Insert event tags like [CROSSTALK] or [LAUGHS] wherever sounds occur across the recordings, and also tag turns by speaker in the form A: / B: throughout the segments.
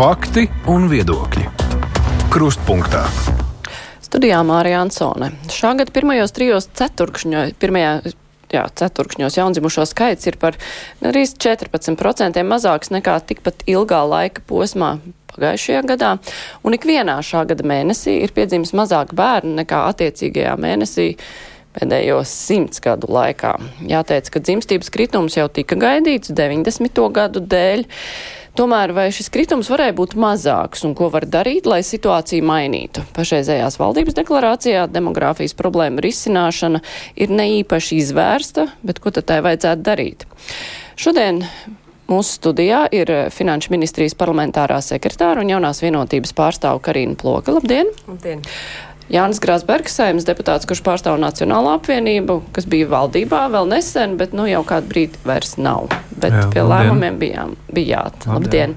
A: Fakti un viedokļi. Krustpunktā.
B: Studijā Mārija Ansone. Šā gada pirmajos trijos ceturkšņos, pirmajā jā, ceturkšņos jaundzimušo skaits ir par gandrīz 14% mazāks nekā tikpat ilgā laika posmā pagājušajā gadā, un ikvienā šā gada mēnesī ir piedzimis mazāk bērnu nekā attiecīgajā mēnesī pēdējos simts gadu laikā. Jāteic, ka dzimstības kritums jau tika gaidīts 90. gadu dēļ. Tomēr vai šis kritums varēja būt mazāks un ko var darīt, lai situāciju mainītu? Pašreizējās valdības deklarācijā demogrāfijas problēma risināšana ir neīpaši izvērsta, bet ko tad tai vajadzētu darīt? Šodien Mūsu studijā ir Finanšu ministrijas parlamentārā sekretāra un jaunās vienotības pārstāvu Karina Ploka. Labdien! Labdien! Jānis Grāsbergs, saimnes deputāts, kurš pārstāv Nacionālo apvienību, kas bija valdībā vēl nesen, bet nu jau kādu brīdi vairs nav. Bet Jā, pie labdien. lēmumiem bijām, bijāt. Labdien! labdien.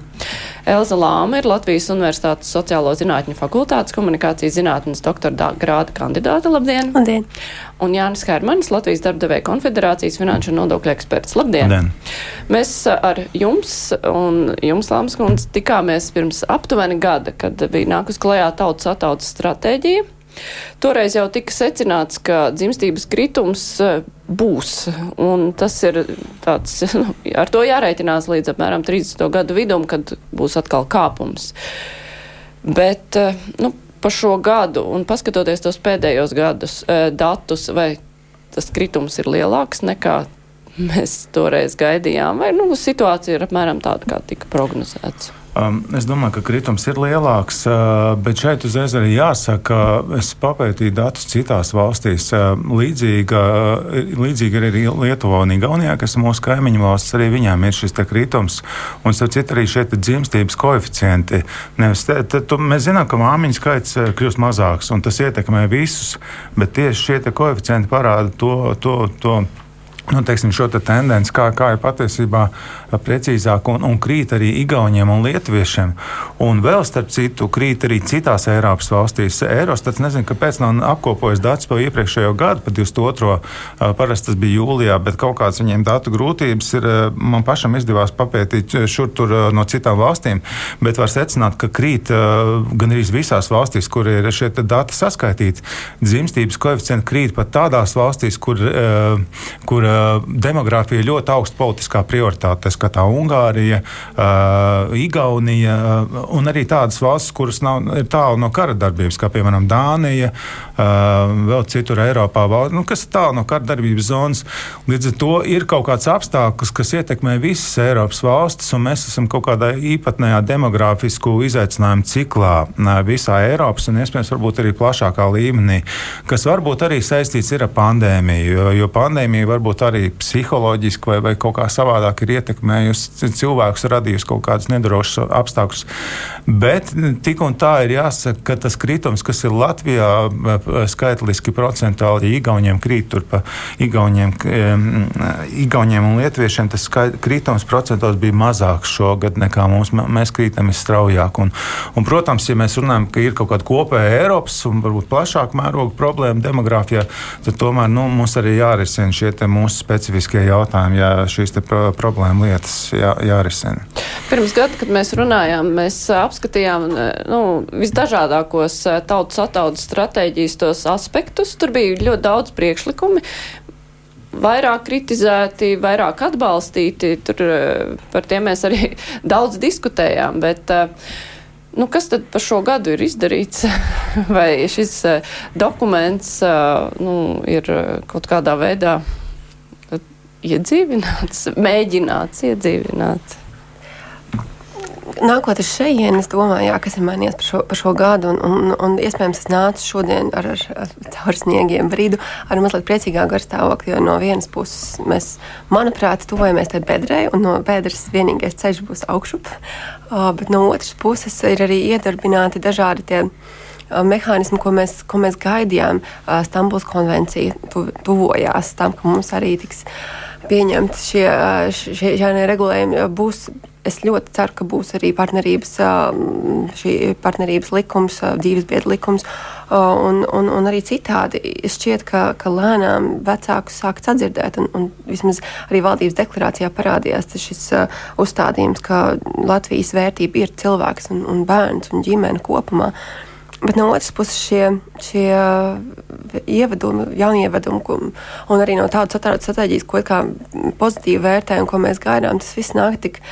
B: Elza Lāma ir Latvijas Universitātes sociālo zinātņu fakultātes komunikācijas zinātnes doktora grāda kandidāta. Labdien!
C: Labdien!
B: Un Jānis Hermanis, Latvijas darbdevēja konfederācijas finanšu un nodokļu eksperts. Labdien! Labdien. Mēs ar jums un jums, Lāmas kundze, tikāmies pirms aptuveni gada, kad bija nākus klajā tautas atautas stratēģija. Toreiz jau tika secināts, ka dzimstības kritums e, būs, un tas ir tāds, [LAUGHS] nu, ar to jārēķinās līdz apmēram 30. gadu vidum, kad būs atkal kāpums. Bet, e, nu, pa šo gadu, un paskatoties tos pēdējos gadus e, datus, vai tas kritums ir lielāks nekā mēs toreiz gaidījām, vai, nu, situācija ir apmēram tāda, kā tika prognozēts.
D: Um, es domāju, ka kritums ir lielāks, uh, bet šeit uzreiz arī jāsaka, ka es papētīju datus citās valstīs. Uh, līdzīga, uh, līdzīga ir arī Lietuvā un Igaunijā, kas ir mūsu kaimiņu valsts, arī viņām ir šis kritums. Un, starp citu, arī šeit ir dzimstības koeficienti. Nevis, te, te, tu, mēs zinām, ka māmiņu skaits uh, kļūst mazāks, un tas ietekmē visus, bet tieši šie koeficienti parāda to. to, to nu, teiksim, šo te tendenci, kā, kā ir patiesībā precīzāk, un, un krīt arī Igauniem un Lietuviešiem. Un vēl starp citu, krīt arī citās Eiropas valstīs. Eirostats nezinu, kāpēc nav apkopojis datus par iepriekšējo gadu, par 22. parasti tas bija jūlijā, bet kaut kādas viņiem datu grūtības ir. Man pašam izdevās papētīt šur tur no citām valstīm, bet var secināt, ka krīt gan arī visās valstīs, kur ir šie dati saskaitīti. Dzimstības koeficienti krīt pat tādās valstīs, kur, kur demogrāfija ir ļoti augsta politiskā prioritāte. Tā skatā Ungārija, uh, Igaunija uh, un arī tādas valstis, kuras nav, ir tālu no kara darbības, kā piemēram Dānija, vēl citur Eiropā, nu, kas ir tālu no kara darbības zonas. Līdz ar to ir kaut kāds apstākļus, kas ietekmē visas Eiropas valstis, un mēs esam kaut kādā īpatnējā demogrāfisku izaicinājumu ciklā visā Eiropas un iespējams arī plašākā līmenī, kas varbūt arī saistīts ar pandēmiju, jo pandēmija varbūt arī psiholoģiski vai, vai kaut kā savādāk ir ietekmējusi cilvēkus, radījusi kaut kādus nedrošus apstākļus. Bet tik un tā ir jāsaka, ka tas kritums, kas ir Latvijā, skaitliski procentuāli, ja Igauniem krīt tur pa Igauniem, Igauniem un Lietuviešiem, tas kritums procentos bija mazāks šogad nekā mums. Mēs krītam straujāk. Un, un, protams, ja mēs runājam, ka ir kaut kāda kopēja Eiropas un varbūt plašāka mēroga problēma demogrāfijā, tad tomēr nu, mums arī jārisina šie mūsu mūsu specifiskie jautājumi, ja šīs pro problēma lietas jā, jārisina.
B: Pirms gada, kad mēs runājām, mēs apskatījām nu, visdažādākos tautas ataudas stratēģijas tos aspektus. Tur bija ļoti daudz priekšlikumi vairāk kritizēti, vairāk atbalstīti. Tur par tiem mēs arī [LAUGHS] daudz diskutējām. Bet, nu, kas tad par šo gadu ir izdarīts? [LAUGHS] Vai šis dokuments nu, ir kaut kādā veidā iedzīvināts, [LAUGHS] mēģināts iedzīvināt?
C: Nākot uz šejienes, es domāju, jā, kas ir mainījies par šo, par šo gadu, un, un, un iespējams es nācu šodien ar, ar, ar caur sniegiem brīdu, ar mazliet priecīgāku garstāvokli, jo no vienas puses mēs, manuprāt, tuvojamies tai bedrei, un no bedres vienīgais ceļš būs augšup, uh, bet no otras puses ir arī iedarbināti dažādi tie mehānismi, ko mēs, ko mēs gaidījām. Stambuls konvencija tu, tuvojās tam, ka mums arī tiks pieņemti šie, šie, šie regulējumi. Būs es ļoti ceru, ka būs arī partnerības, šī partnerības likums, dzīvesbiedra likums. Un, un, un arī citādi šķiet, ka, ka lēnām vecākus sāk sadzirdēt. Un, un vismaz arī valdības deklarācijā parādījās šis uzstādījums, ka Latvijas vērtība ir cilvēks un, un bērns un ģimene kopumā. Bet no otras puses, šie, šie ievedumi, jaunievedumi, un arī no tādas stratēģijas, ko pozitīvi vērtējam, ko mēs gaidām, tas viss nāk tik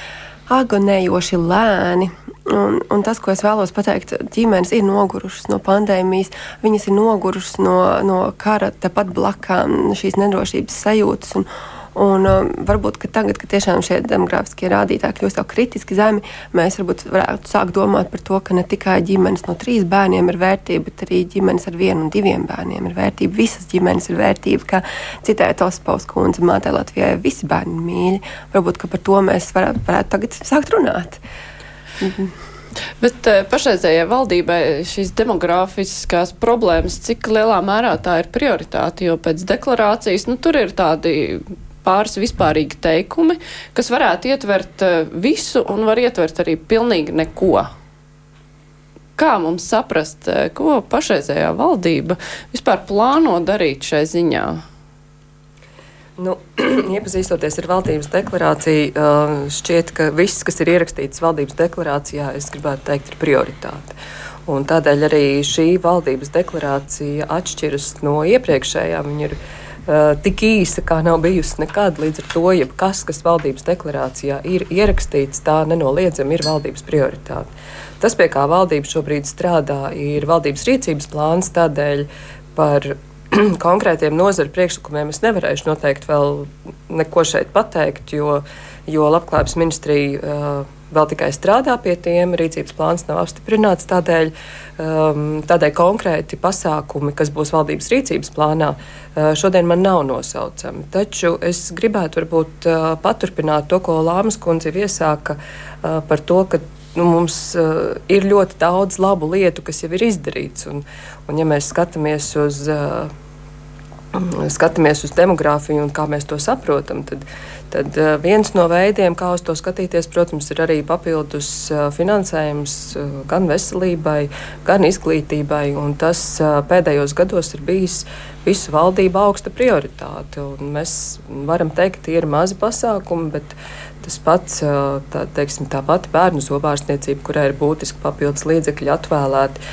C: agonējoši lēni. Un, un tas, ko es vēlos pateikt, ģimenes ir nogurušas no pandēmijas, viņas ir nogurušas no, no kara, tepat blakām šīs nedrošības sajūtas. Un, Un, um, varbūt tagad, kad tiešām šie demogrāfiskie rādītāji kļūst jau kritiski zemi, mēs varbūt varētu sākt domāt par to, ka ne tikai ģimenes no trīs bērniem ir vērtība, bet arī ģimenes ar vienu un diviem bērniem ir vērtība. Visas ģimenes ir vērtība, kā citēja Tospaus kundze, mātē Latvijai visi bērni mīļi. Varbūt par to mēs varētu, varētu tagad sākt runāt.
B: Mhm. Bet uh, pašreizējai valdībai šīs demogrāfiskās problēmas, cik lielā mērā tā ir prioritāte, jo pēc deklarācijas, nu, tur ir tādi pāris vispārīgi teikumi, kas varētu ietvert eh, visu un var ietvert arī pilnīgi neko. Kā mums saprast, eh, ko pašreizējā valdība vispār plāno darīt šai ziņā?
E: Nu, [CLEARS THROAT] iepazīstoties ar valdības deklarāciju, eh, šķiet, ka viss, kas ir ierakstīts valdības deklarācijā, es gribētu teikt, ir prioritāte. Un tādēļ arī šī valdības deklarācija atšķiras no iepriekšējām. Viņa ir uh, tik īsa, kā nav bijusi nekad. Līdz ar to, jebkas, kas valdības deklarācijā ir ierakstīts, tā nenoliedzami ir valdības prioritāte. Tas, pie kā valdība šobrīd strādā, ir valdības rīcības plāns. Tādēļ par [CLEARS THROAT] konkrētiem nozaru priekšlikumiem es nevarēšu noteikti vēl neko šeit pateikt, jo, jo Labklājības ministrija. Uh, vēl tikai strādā pie tiem, rīcības plāns nav apstiprināts. Tādēļ, um, tādēļ konkrēti pasākumi, kas būs valdības rīcības plānā, uh, šodien man nav nosaucami. Taču es gribētu varbūt uh, paturpināt to, ko Lāmas kundze iesāka uh, par to, ka nu, mums uh, ir ļoti daudz labu lietu, kas jau ir izdarīts. Un, un ja mēs skatāmies uz. Uh, skatāmies uz demogrāfiju un kā mēs to saprotam, tad, tad eh, viens no veidiem, kā uz to skatīties, protams, ir arī papildus eh, finansējums eh, gan veselībai, gan izglītībai. Tas pēdējos gados ir bijis visu valdību augsta prioritāte. Mēs varam teikt, tie ir mazi pasākumi, bet tas pats, tā, teiksim, tā pati bērnu zobārstniecība, kurai ir būtiski papildus līdzekļi atvēlēti,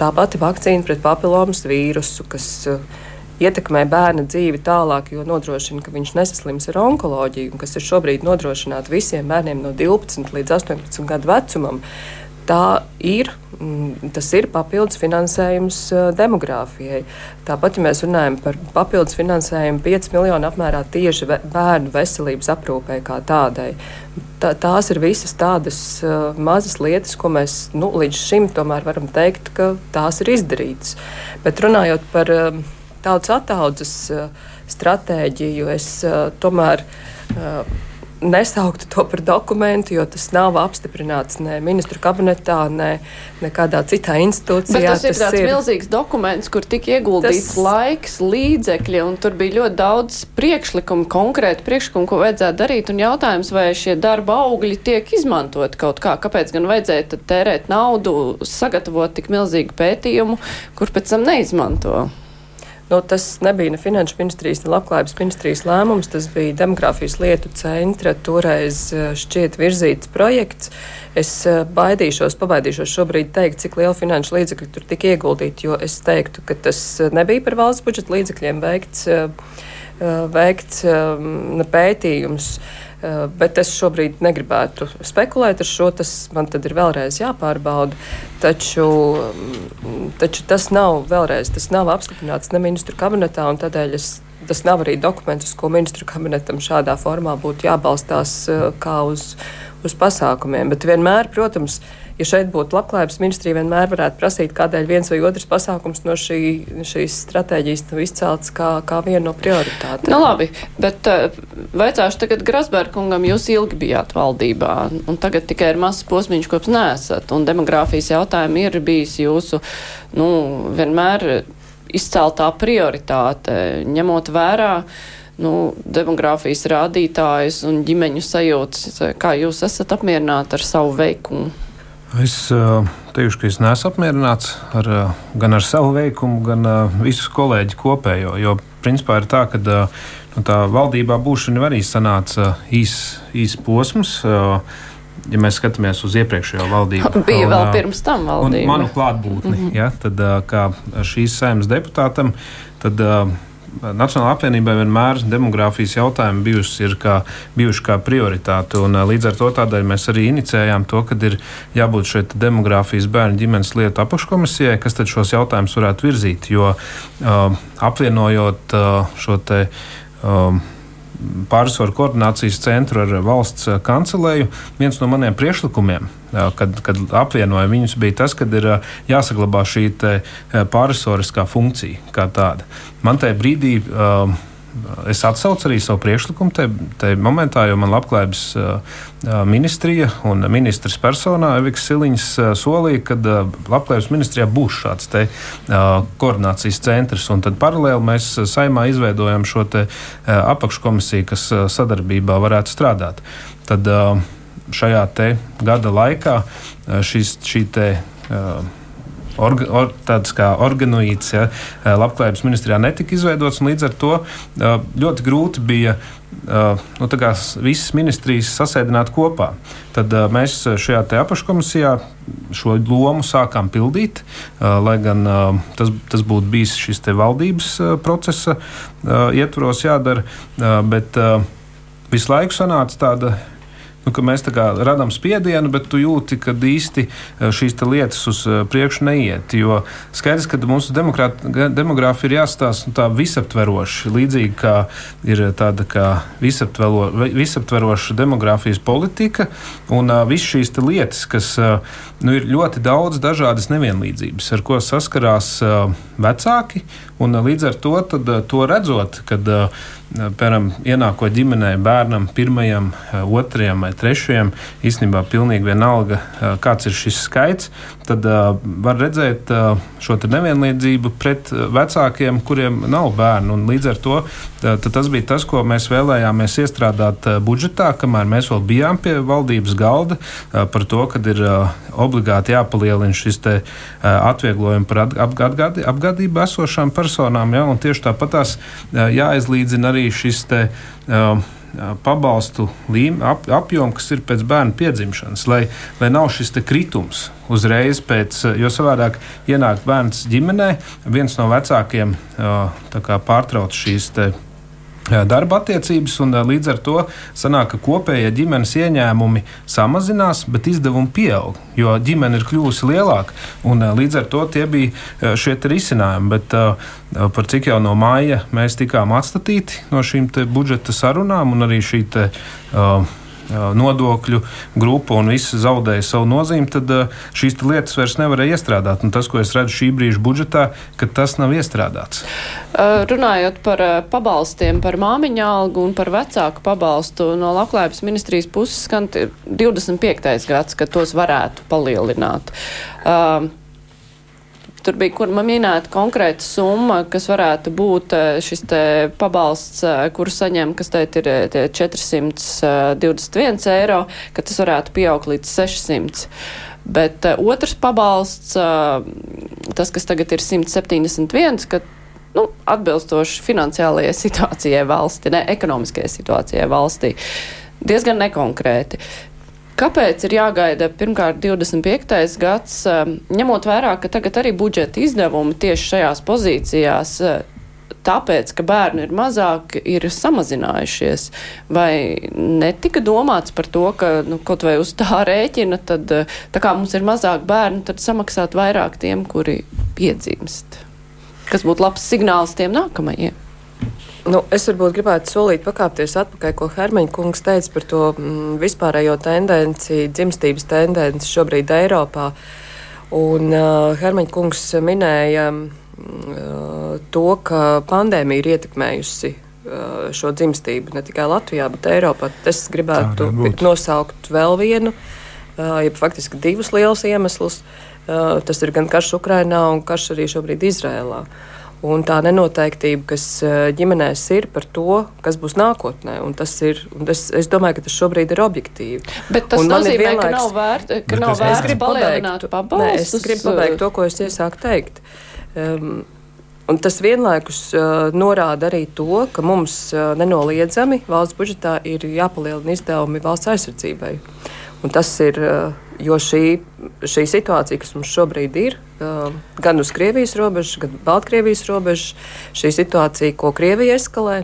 E: tā pati vakcīna pret papilomas vīrusu, kas ietekmē bērna dzīvi tālāk, jo nodrošina, ka viņš nesaslims ar onkoloģiju, kas ir šobrīd nodrošināta visiem bērniem no 12 līdz 18 gadu vecumam. Tā ir, mm, tas ir papildus finansējums demogrāfijai. Tāpat, ja mēs runājam par papildus finansējumu 5 miljonu apmērā tieši bērnu veselības aprūpē kā tādai, tā, tās ir visas tādas uh, mazas lietas, ko mēs nu, līdz šim tomēr varam teikt, ka tās ir izdarītas. Bet runājot par uh, tautas attaudzes stratēģiju, es tomēr nesauktu to par dokumentu, jo tas nav apstiprināts ne ministru kabinetā, ne kādā citā institūcijā.
B: Bet tas ir tas tāds ir... milzīgs dokuments, kur tika ieguldīts tas... laiks, līdzekļi, un tur bija ļoti daudz priekšlikumu, konkrēti priekšlikumu, ko vajadzētu darīt, un jautājums, vai šie darba augļi tiek izmantot kaut kā. Kāpēc gan vajadzēja tērēt naudu, sagatavot tik milzīgu pētījumu, kur pēc tam neizmanto?
E: Nu, tas nebija ne Finanšu ministrijas, ne Labklājības ministrijas lēmums. Tas bija Demogrāfijas lietu centra toreiz eh, šķiet virzīts projekts. Es eh, baidīšos, pabaidīšos šobrīd teikt, cik liela finanšu līdzekļu tur tika ieguldīti, jo es teiktu, ka tas eh, nebija par valsts budžeta līdzekļiem veikts, veikts pētījums. Eh, bet es šobrīd negribētu spekulēt ar šo. Tas man tad ir vēlreiz jāpārbauda. Taču, mm, taču tas nav vēlreiz, tas nav apstiprināts ne ministru kabinetā, un tādēļ es, tas nav arī dokuments, uz ko ministru kabinetam šādā formā būtu jābalstās eh, kā uz, uz pasākumiem. Bet vienmēr, protams, ja šeit būtu labklājības ministrija, vienmēr varētu prasīt, kādēļ viens vai otrs pasākums no šī, šīs stratēģijas nav izcelts kā, kā viena no prioritātēm.
B: Nu, labi, bet uh, vaicāšu tagad Grasbērkungam, jūs ilgi bijāt valdībā, un tagad tikai ir mazs posmiņš, kopš nesat, un demogrāfijas jautājumi ir bijis jūsu, nu, vienmēr izceltā prioritāte, ņemot vērā nu, demogrāfijas rādītājus un ģimeņu sajūtas. Kā jūs esat apmierināti ar savu veikumu?
F: Es uh, teikšu, ka es neesmu apmierināts ar, uh, gan ar savu veikumu, gan uh, visu kolēģi kopējo. Jo principā ir tā, ka nu, tā valdībā būšana arī sanāca īsts īs posms. Ja mēs skatāmies uz iepriekšējo valdību, [LAUGHS]
B: bija un, vēl pirms tam valdība.
F: Manu klātbūtni, mm -hmm. ja, tad kā šīs saimnes deputātam, tad Nacionālajā apvienībā vienmēr demogrāfijas jautājumi bijusi, kā, bijuši kā prioritāte. Un, līdz ar to tādēļ mēs arī inicējām to, ka ir jābūt šai demogrāfijas bērnu ģimenes lietu apakškomisijai, kas šos jautājumus varētu virzīt. Jo uh, apvienojot uh, šo te. Uh, pārsvaru koordinācijas centru ar valsts kancelēju. Viens no maniem priekšlikumiem, kad, kad apvienoja viņus, bija tas, ka ir jāsaglabā šī pārsvariskā funkcija kā tāda. Man tajā brīdī. Uh, es atsaucu arī savu priekšlikumu tajā momentā, jo man labklājības ministrija un ministrs personā Eviks Siliņš solīja, ka labklājības ministrijā būs šāds te, koordinācijas centrs. Tad paralēli mēs saimā izveidojam šo apakškomisiju, kas sadarbībā varētu strādāt. Tad šajā gada laikā šis, šī te, orga, or, tāds kā organoīds ja, labklājības ministrijā netika izveidots. Līdz ar to ļoti grūti bija nu, visas ministrijas sasēdināt kopā. Tad mēs šajā apakškomisijā šo lomu sākām pildīt, lai gan tas, tas būtu bijis šis valdības procesa ietvaros jādara. Bet visu laiku sanāca tāda nu, ka mēs radām spiedienu, bet tu jūti, ka īsti eh, šīs lietas uz eh, priekšu neiet. Jo skaidrs, ka mūsu demogrāfija ir jāstāsta nu, tā visaptveroši, līdzīgi kā ir tāda kā visaptvero, visaptveroša demogrāfijas politika un uh, visas šīs lietas, kas uh, nu, ir ļoti daudz dažādas nevienlīdzības, ar ko saskarās uh, vecāki. Un, uh, līdz ar to, tad, uh, to redzot, kad uh, piemēram, ienākot ģimenei, bērnam, pirmajam, otrajam vai trešajam, īstenībā pilnīgi vienalga, kāds ir šis skaits, tad var redzēt šo nevienlīdzību pret vecākiem, kuriem nav bērnu. Un līdz ar to tas bija tas, ko mēs vēlējāmies iestrādāt budžetā, kamēr mēs vēl bijām pie valdības galda par to, ka ir obligāti jāpalielina šis atvieglojums par apgādību esošām personām. Ja? Tieši tāpat tās uh, jāizlīdzina arī šis te. Uh, pabalstu līme, ap, apjomu, kas ir pēc bērna piedzimšanas, lai, lai nav šis kritums uzreiz pēc, jo savādāk ienāk bērns ģimenē, viens no vecākiem pārtrauc šīs darba attiecības, un līdz ar to sanāk, ka kopējie ģimenes ieņēmumi samazinās, bet izdevumi pieaug, jo ģimene ir kļuvusi lielāka. Līdz ar to tie bija šie risinājumi. Bet, par cik jau no māja mēs tikām atstatīti no šīm budžeta sarunām, un arī šī te, uh, nodokļu grupa un viss zaudēja savu nozīmi, tad šīs lietas vairs nevarēja iestrādāt. Un tas, ko es redzu šī brīža budžetā, ka tas nav iestrādāts.
B: Runājot par pabalstiem, par māmiņa algu un par vecāku pabalstu, no labklājības ministrijas puses skan 25. gads, kad tos varētu palielināt. Uh, Tur bija, kur man minēta konkrēta summa, kas varētu būt eh, šis pabalsts, eh, kuru saņem, kas teikt ir 421 eh, eiro, ka tas varētu pieaugt līdz 600. Bet otrs pabalsts, tas, kas tagad ir 171, ka nu, atbilstoši finansiālajai situācijai valstī, ne ekonomiskajai situācijai valstī, diezgan nekonkrēti. Kāpēc ir jāgaida pirmkārt 25. gads, um, ņemot vērā, ka tagad arī budžeta izdevumi tieši šajās pozīcijās, uh, tāpēc, ka bērni ir mazāk, ir samazinājušies? Vai netika domāts par to, ka nu, kaut vai uz tā [LAUGHS] rēķina, tad uh, tā kā mums ir mazāk bērnu, tad samaksāt vairāk tiem, kuri piedzimst? Kas būtu labs signāls tiem nākamajiem?
E: Nu, es varbūt gribētu solīt pakāpties atpakaļ, ko Hermaņa kungs teica par to mm, vispārējo tendenci, dzimstības tendenci šobrīd Eiropā. Un uh, Hermaņa kungs minēja uh, to, ka pandēmija ir ietekmējusi uh, šo dzimstību ne tikai Latvijā, bet Eiropā. Es gribētu nosaukt vēl vienu, uh, ja faktiski divus lielus iemeslus. Uh, tas ir gan karš Ukrainā un karš arī šobrīd Izrēlā. Un tā nenoteiktība, kas ģimenēs ir par to, kas būs nākotnē. Tas ir, tas, es domāju, ka tas šobrīd ir objektīvi.
B: Bet tas nozīmē, vienlaiks, ka nav vērts, ka nav vērts palielināt pabalstus. Nē,
E: es gribu pabeigt to, ko es iesāku teikt. Um, Un tas vienlaikus uh, norāda arī to, ka mums uh, nenoliedzami valsts budžetā ir jāpalielina izdevumi valsts aizsardzībai. Un tas ir, uh, jo šī, šī situācija, kas mums šobrīd ir, uh, gan uz Krievijas robežas, gan Baltkrievijas robežas, šī situācija, ko Krievija eskalē.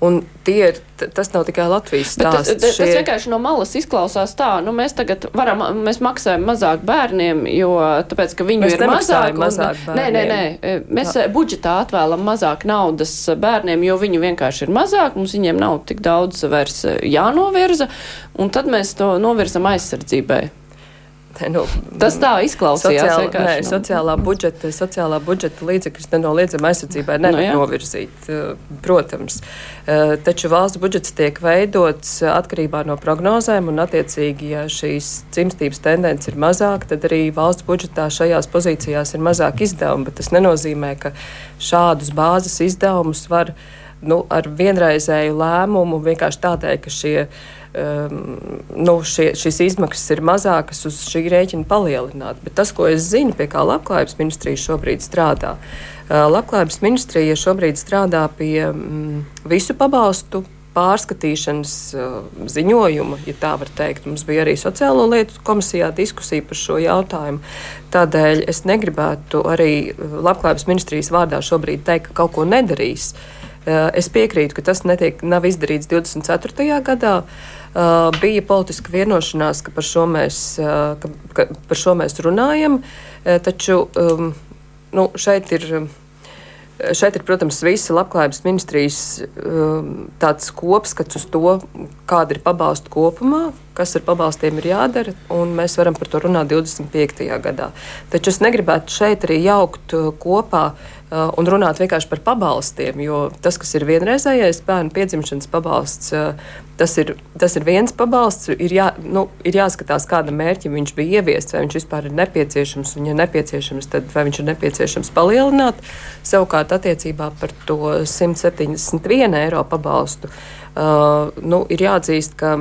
E: Un ir, tas nav tikai Latvijas stāsts.
B: Bet, šie... Tas vienkārši no malas izklausās tā, nu mēs tagad varam, mēs maksājam mazāk bērniem, jo tāpēc, ka viņu
E: mēs
B: ir mazāk.
E: mazāk
B: un, nē, nē, nē, mēs Jā. budžetā atvēlam mazāk naudas bērniem, jo viņu vienkārši ir mazāk, mums viņiem nav tik daudz vairs jānovirza, un tad mēs to novirzam aizsardzībai. Nu, Tas tā izklausījās.
E: Sociāla, nē, nu. sociālā, budžeta, sociālā budžeta līdzekļus nenoliedzami aizsardzībai nevar nu, novirzīt, eh, protams. Eh, taču valsts budžets tiek veidots atkarībā no prognozēm, un, attiecīgi, ja šīs cimstības tendence ir mazāka, tad arī valsts budžetā šajās pozīcijās ir mazāk izdevumi. Bet tas nenozīmē, ka šādus bāzes izdevumus var nu, ar vienreizēju lēmumu vienkārši tādēļ, ka šie um, nu, šie, šīs izmaksas ir mazākas uz šī rēķina palielināt. Bet tas, ko es zinu, pie kā Labklājības ministrija šobrīd strādā, uh, Labklājības ministrija šobrīd strādā pie um, visu pabalstu pārskatīšanas uh, ziņojuma, ja tā var teikt. Mums bija arī Sociālo lietu komisijā diskusija par šo jautājumu. Tādēļ es negribētu arī uh, Labklājības ministrijas vārdā šobrīd teikt, ka kaut ko nedarīs. Es piekrītu, ka tas netiek, nav izdarīts 24. gadā. Uh, bija politiska vienošanās, ka par šo mēs, uh, ka, ka par šo mēs runājam, uh, taču um, nu, šeit ir. Šeit ir, protams, visa labklājības ministrijas um, tāds kopskats uz to, kāda ir pabalsta kopumā, kas ar pabalstiem ir jādara, un mēs varam par to runāt 25. gadā. Taču es negribētu šeit arī jaukt kopā uh, Uh, un runāt vienkārši par pabalstiem, jo tas, kas ir vienreizējais bērnu piedzimšanas pabalsts, uh, tas ir, tas ir viens pabalsts. Ir, jā, nu, ir jāskatās, kādam mērķim viņš bija ieviests, vai viņš vispār ir nepieciešams, un, ja nepieciešams, tad vai viņš ir nepieciešams palielināt. Savukārt, attiecībā par to 171 eiro pabalstu, uh, nu, ir jāatzīst, ka.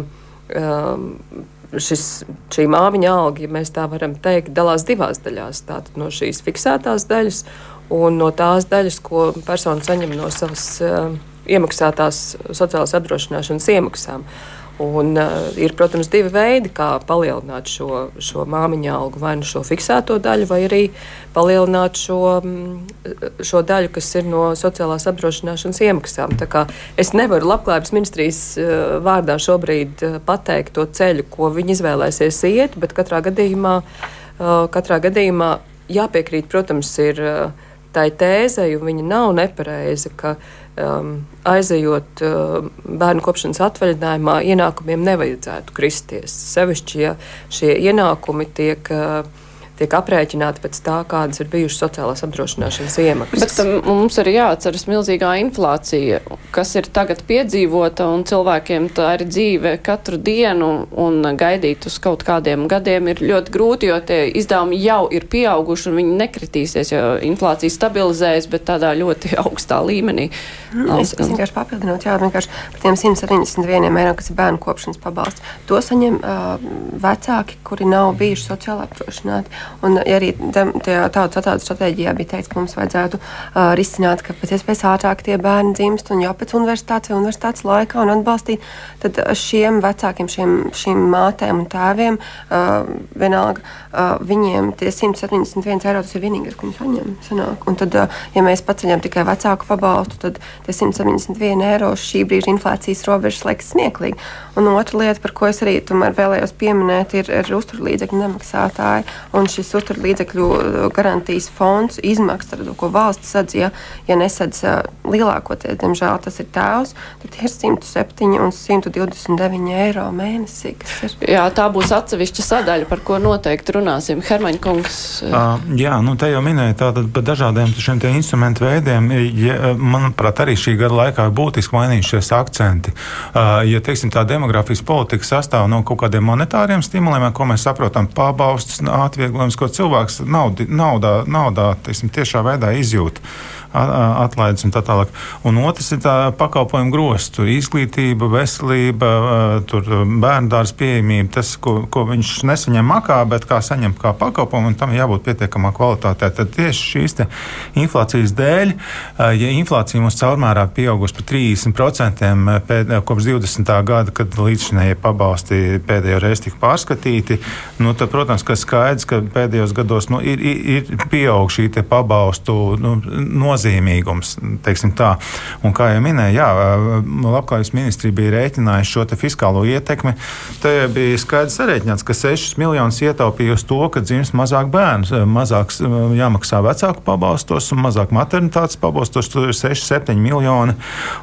E: Uh, šis, šī māmiņa alga, ja mēs tā varam teikt, dalās divās daļās. Tātad no šīs fiksētās daļas un no tās daļas, ko persona saņem no savas uh, iemaksātās sociālās apdrošināšanas iemaksām. Un, uh, ir, protams, divi veidi, kā palielināt šo, šo māmiņa algu. Vai nu šo fiksēto daļu, vai arī palielināt šo, mm, šo daļu, kas ir no sociālās apdrošināšanas iemaksām. Es nevaru labklājības ministrijas uh, vārdā šobrīd uh, pateikt to ceļu, ko viņi izvēlēsies iet, bet katrā gadījumā, uh, katrā gadījumā jāpiekrīt, protams, ir. Uh, tai tēzei, un viņa nav nepareiza, ka um, aizejot uh, bērnu kopšanas atvaļinājumā, ienākumiem nevajadzētu kristies. Sevišķi, ja šie ienākumi tiek uh, tiek aprēķināti pēc tā, kādas ir bijušas sociālās apdrošināšanas iemaksas.
B: Bet um, mums ir jāatceras milzīgā inflācija, kas ir tagad piedzīvota, un cilvēkiem tā ir dzīve katru dienu, un gaidīt uz kaut kādiem gadiem ir ļoti grūti, jo tie izdevumi jau ir pieauguši, un viņi nekritīsies, jo inflācija stabilizējas, bet tādā ļoti [LAUGHS] augstā līmenī.
C: Mm, es, es vienkārši papildinot, jā, vienkārši par tiem 171 eiro, kas ir bērnu kopšanas pabalsts. To saņem uh, vecāki, kuri nav bijuši sociāli apdrošināti. Un ja arī tajā tautas attīstības stratēģijā bija teikts, ka mums vajadzētu uh, risināt, ka pēc iespējas ātrāk tie bērni dzimst un jau pēc universitātes vai universitātes laikā un atbalstīt, tad šiem vecākiem, šiem, šīm mātēm un tēviem uh, vienalga, uh, viņiem tie 171 eiro tas ir vienīgais, ko viņi saņem. Sanāk. Un tad, uh, ja mēs paceļam tikai vecāku pabalstu, tad tie 171 eiro šī brīža inflācijas robežas liekas smieklīgi. Un otra lieta, par ko es arī vēlējos pieminēt, ir, ir uzturlīdzekļu nemaksātāji. Un šis uzturlīdzekļu uh, garantijas fonds izmaksas, ko valsts sadz, ja, ja nesadz uh, lielākoties, diemžēl tas ir tēvs, tad ir 107 un 129 eiro mēnesī.
B: Jā, tā būs atsevišķa sadaļa, par ko noteikti runāsim. Hermaņa kungs.
D: Uh, jā, nu te jau minēja tātad par dažādiem šiem instrumentu veidiem. Ja, manuprāt, arī šī gada laikā ir būtiski mainījušies akcenti. Uh, ja, teiksim, tā demogrāfijas politika sastāv no kaut kādiem monetāriem stimuliem, ko mēs saprotam, pabalstus, atvieglojums, pakalpojumus, ko cilvēks naudi, naudā, naudā teiksim, tiešā veidā izjūt atlaides un tā tālāk. Un otrs ir pakalpojumu grozs, tur izglītība, veselība, tur bērnu dārza pieejamība, tas, ko, ko viņš nesaņem makā, bet kā saņem kā pakalpojumu, un tam jābūt pietiekamā kvalitātē. Tad tieši šīs inflācijas dēļ, ja inflācija mums caurmērā pieaugusi par 30% pēd, kopš 20. gada, kad līdzšinējie pabalsti pēdējo reizi tika pārskatīti, nu, tad, protams, ka skaidrs, ka pēdējos gados nu, ir, ir, ir pieauguši šī pabalstu nu, nozīme nozīmīgums. Un, kā jau minēju, jā, Labklājības ministrija bija rēķinājusi šo fiskālo ietekmi. Te bija skaidrs sarēķināts, ka 6 miljonus ietaupīja uz to, ka dzimst mazāk bērnu, mazāk jāmaksā vecāku pabalstos un mazāk maternitātes pabalstos. Tur ir 6-7 miljoni.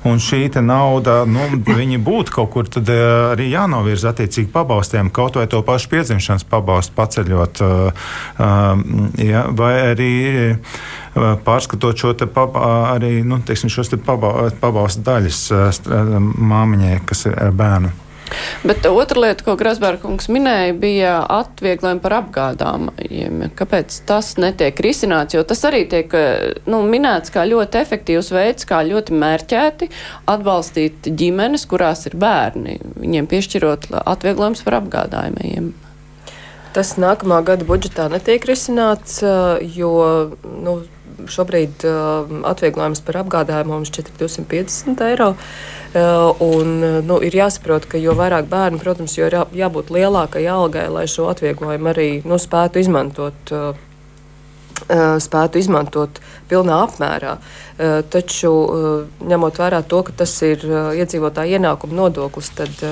D: Un šī nauda, nu, viņi būtu kaut kur arī jānovirza attiecīgi pabalstiem, kaut vai to pašu piedzimšanas pabalstu paceļot. Ja, vai arī pārskatot šo paba, arī nu, teiksim, šos te paba, pabalstu daļas māmiņai, kas ir bērnu.
B: Bet otra lieta, ko Grasbērkungs minēja, bija atvieglojumi par apgādām. Kāpēc tas netiek risināts? Jo tas arī tiek nu, minēts kā ļoti efektīvs veids, kā ļoti mērķēti atbalstīt ģimenes, kurās ir bērni, viņiem piešķirot atvieglojumus par apgādājumiem.
E: Tas nākamā gada budžetā netiek risināts, jo nu, šobrīd uh, atvieglojums par apgādājumu mums šķiet 250 eiro. Uh, un, nu, ir jāsaprot, ka jo vairāk bērnu, protams, jo ir jā, jābūt lielākai algai, lai šo atvieglojumu arī nu, spētu izmantot. Uh, spētu izmantot pilnā apmērā. Taču, ņemot vērā to, ka tas ir iedzīvotāja ienākuma nodoklis, tad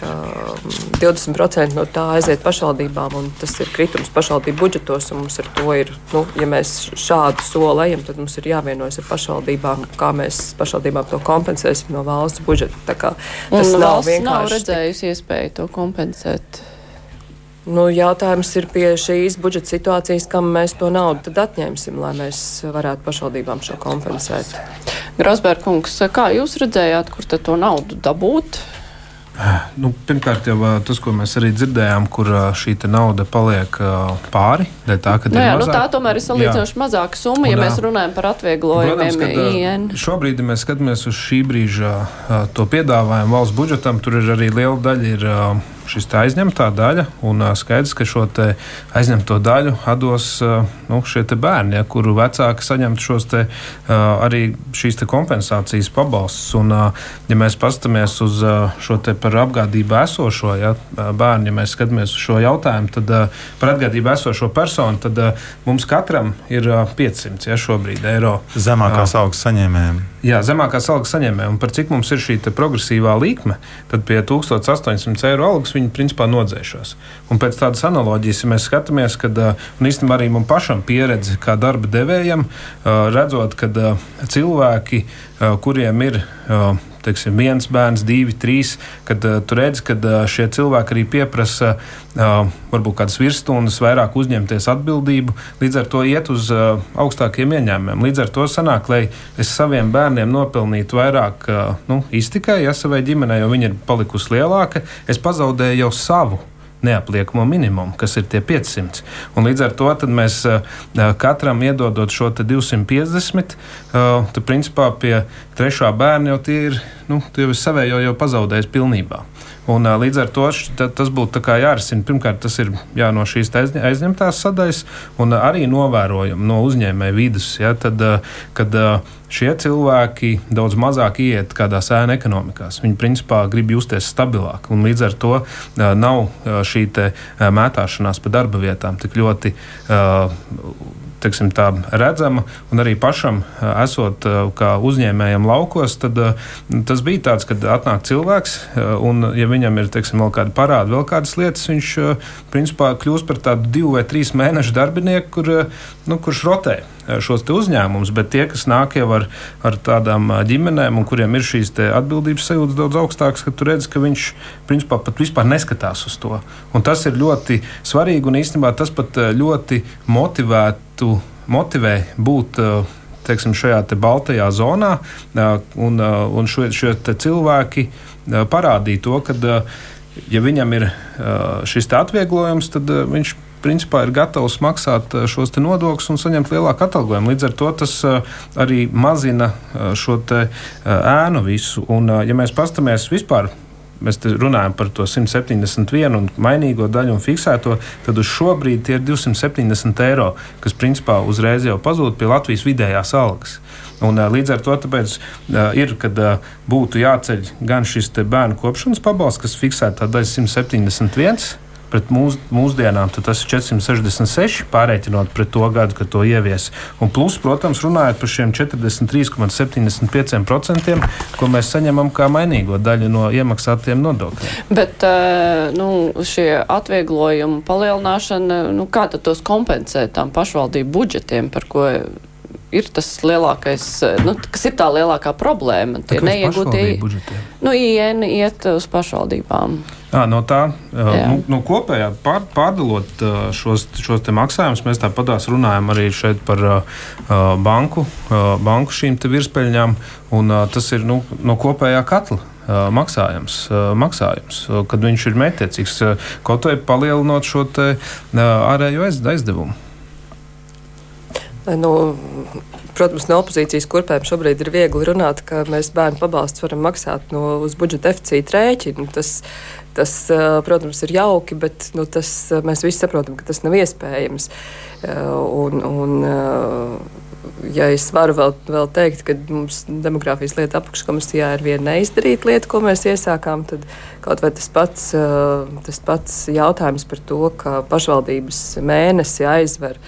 E: 20% no tā aiziet pašvaldībām, un tas ir kritums pašvaldību budžetos. Mums ar to ir, nu, ja mēs šādu soli ejam, tad mums ir jāvienojas ar pašvaldībām, kā mēs pašvaldībām to kompensēsim no valsts budžeta.
B: Tas un nav vienkārši. Nav redzējusi iespēju to kompensēt.
E: Nu, jautājums ir pie šīs budžeta situācijas, kam mēs to naudu atņemsim, lai mēs varētu pašvaldībām šo kompensēt.
B: Grasbērkungs, kā jūs redzējāt, kur to naudu dabūt?
F: Nu, pirmkārt, jau tas, ko mēs arī dzirdējām, kur šī nauda paliek pāri. Tā,
B: nu, jā, nu, tā tomēr ir salīdzinoši mazāka summa, un, ja mēs runājam par atvieglojumiem.
F: Protams, šobrīd, mēs skatāmies uz šī brīža to piedāvājumu valsts budžetam, tur ir arī liela daļa. Ir, šis aizņemtā daļa. Un skaidrs, ka šo aizņemto daļu atdos nu, šie bērni, ja, kuru vecāki saņemtu šos te, arī šīs kompensācijas pabalstus. Un, ja mēs paskatāmies uz šo par apgādību esošo ja, bērnu, ja mēs skatāmies uz šo jautājumu, tad par atgādību esošo personu, tad mums katram ir 500 ja, šobrīd eiro.
D: Zemākās algas saņēmējiem.
F: Jā, zemākās algas saņēmējiem. Un par cik mums ir šī progresīvā līkme, tad pie 1800 eiro algas viņi principā nodzēšos. Un pēc tādas analoģijas, ja mēs skatāmies, kad īstenībā arī man pašam pieredze kā darba devējam, redzot, ka cilvēki, kuriem ir teiksim, viens bērns, divi, trīs, kad uh, tu redz, ka uh, šie cilvēki arī pieprasa uh, varbūt kādas virsstundas, vairāk uzņemties atbildību, līdz ar to iet uz uh, augstākiem ieņēmumiem. Līdz ar to sanāk, lai es saviem bērniem nopelnītu vairāk uh, nu, iztikai, ja savai ģimenei, jo viņi ir palikusi lielāka, es pazaudēju jau savu neapliekamo minimumu, kas ir tie 500. Un līdz ar to mēs katram iedodot šo 250, tad principā pie trešā bērna jau tie ir, nu, tie jau savējo jau pazaudējis pilnībā. Un, līdz ar to tas būtu jārisina. Pirmkārt, tas ir jā, no šīs aizņemtās sadaļas, un arī novērojumi no uzņēmēja vidus. Ja, tad, kad šie cilvēki daudz mazāk iet kādā sēna ekonomikās, viņi principā grib justies stabilāk. Līdz ar to nav šī mētāšanās pa darba vietām tik ļoti. Uh, teiksim, tā, redzama. Arī pašam, esot kā uzņēmējam laukos, tad tas bija tāds, kad atnāk cilvēks, un, ja viņam ir teiksim, vēl kāda parāda, vēl kādas lietas, viņš principā kļūst par tādu divu vai trīs mēnešu darbinieku, kur, nu, kurš rotē šos uzņēmumus, bet tie, kas nāk jau ar, ar tādām ģimenēm, un kuriem ir šīs atbildības sajūtas daudz augstākas, ka tu redz, ka viņš principā pat vispār neskatās uz to. Un tas ir ļoti svarīgi, un īstenībā tas pat ļoti motivētu, motivē būt teiksim, šajā te baltajā zonā, un, un šie, šie cilvēki parādīja to, ka, ja viņam ir šis atvieglojums, tad viņš principā ir gatavs maksāt šos nodokļus un saņemt lielāku atalgojumu. Līdz ar to tas arī mazina šo ēnu visu. Un, ja mēs paskatāmies vispār mēs runājam par to 171 un mainīgo daļu un fiksēto, tad uz šo brīdi tie ir 270 eiro, kas principā uzreiz jau pazūd pie Latvijas vidējās algas. Un, līdz ar to tāpēc, ir, kad būtu jāceļ gan šis bērnu kopšanas pabalsts, kas fiksēta daļa 171 pret mūs, mūsdienām, tas ir 466, pārreikinot pret to gadu, kad to ievies. Un plus, protams, runājot par šiem 43,75%, ko mēs saņemam kā mainīgo daļu no iemaksātiem nodokļiem.
B: Bet eh, nu, šie atvieglojumi palielināšana, nu, kā tos kompensēt tām pašvaldību budžetiem, par ko ir tas lielākais, nu, kas ir tā lielākā problēma. Tie neiegūtie. Nu, IN iet uz pašvaldībām.
F: Jā, no tā Jā. nu, no kopējā pār, pārdalot šos, šos maksājumus, mēs tāpatās runājam arī šeit par uh, banku, uh, banku šīm virspeļņām, un uh, tas ir nu, no kopējā katla. Maksājums, maksājums, kad viņš ir mētiecīgs, kaut vai palielinot šo te, ārējo aizdevumu.
E: Nu, Protams, no opozīcijas kurpēm šobrīd ir viegli runāt, ka mēs bērnu pabalstus varam maksāt no budžeta deficīta rēķina. Tas, tas, protams, ir jauki, bet nu, tas, mēs visi saprotam, ka tas nav iespējams. Un, un, ja es varu vēl, vēl teikt, ka mums demogrāfijas lieta apakškomisijā ir viena neizdarīta lieta, ko mēs iesākām, tad kaut vai tas pats, tas pats jautājums par to, ka pašvaldības mēnesi aizver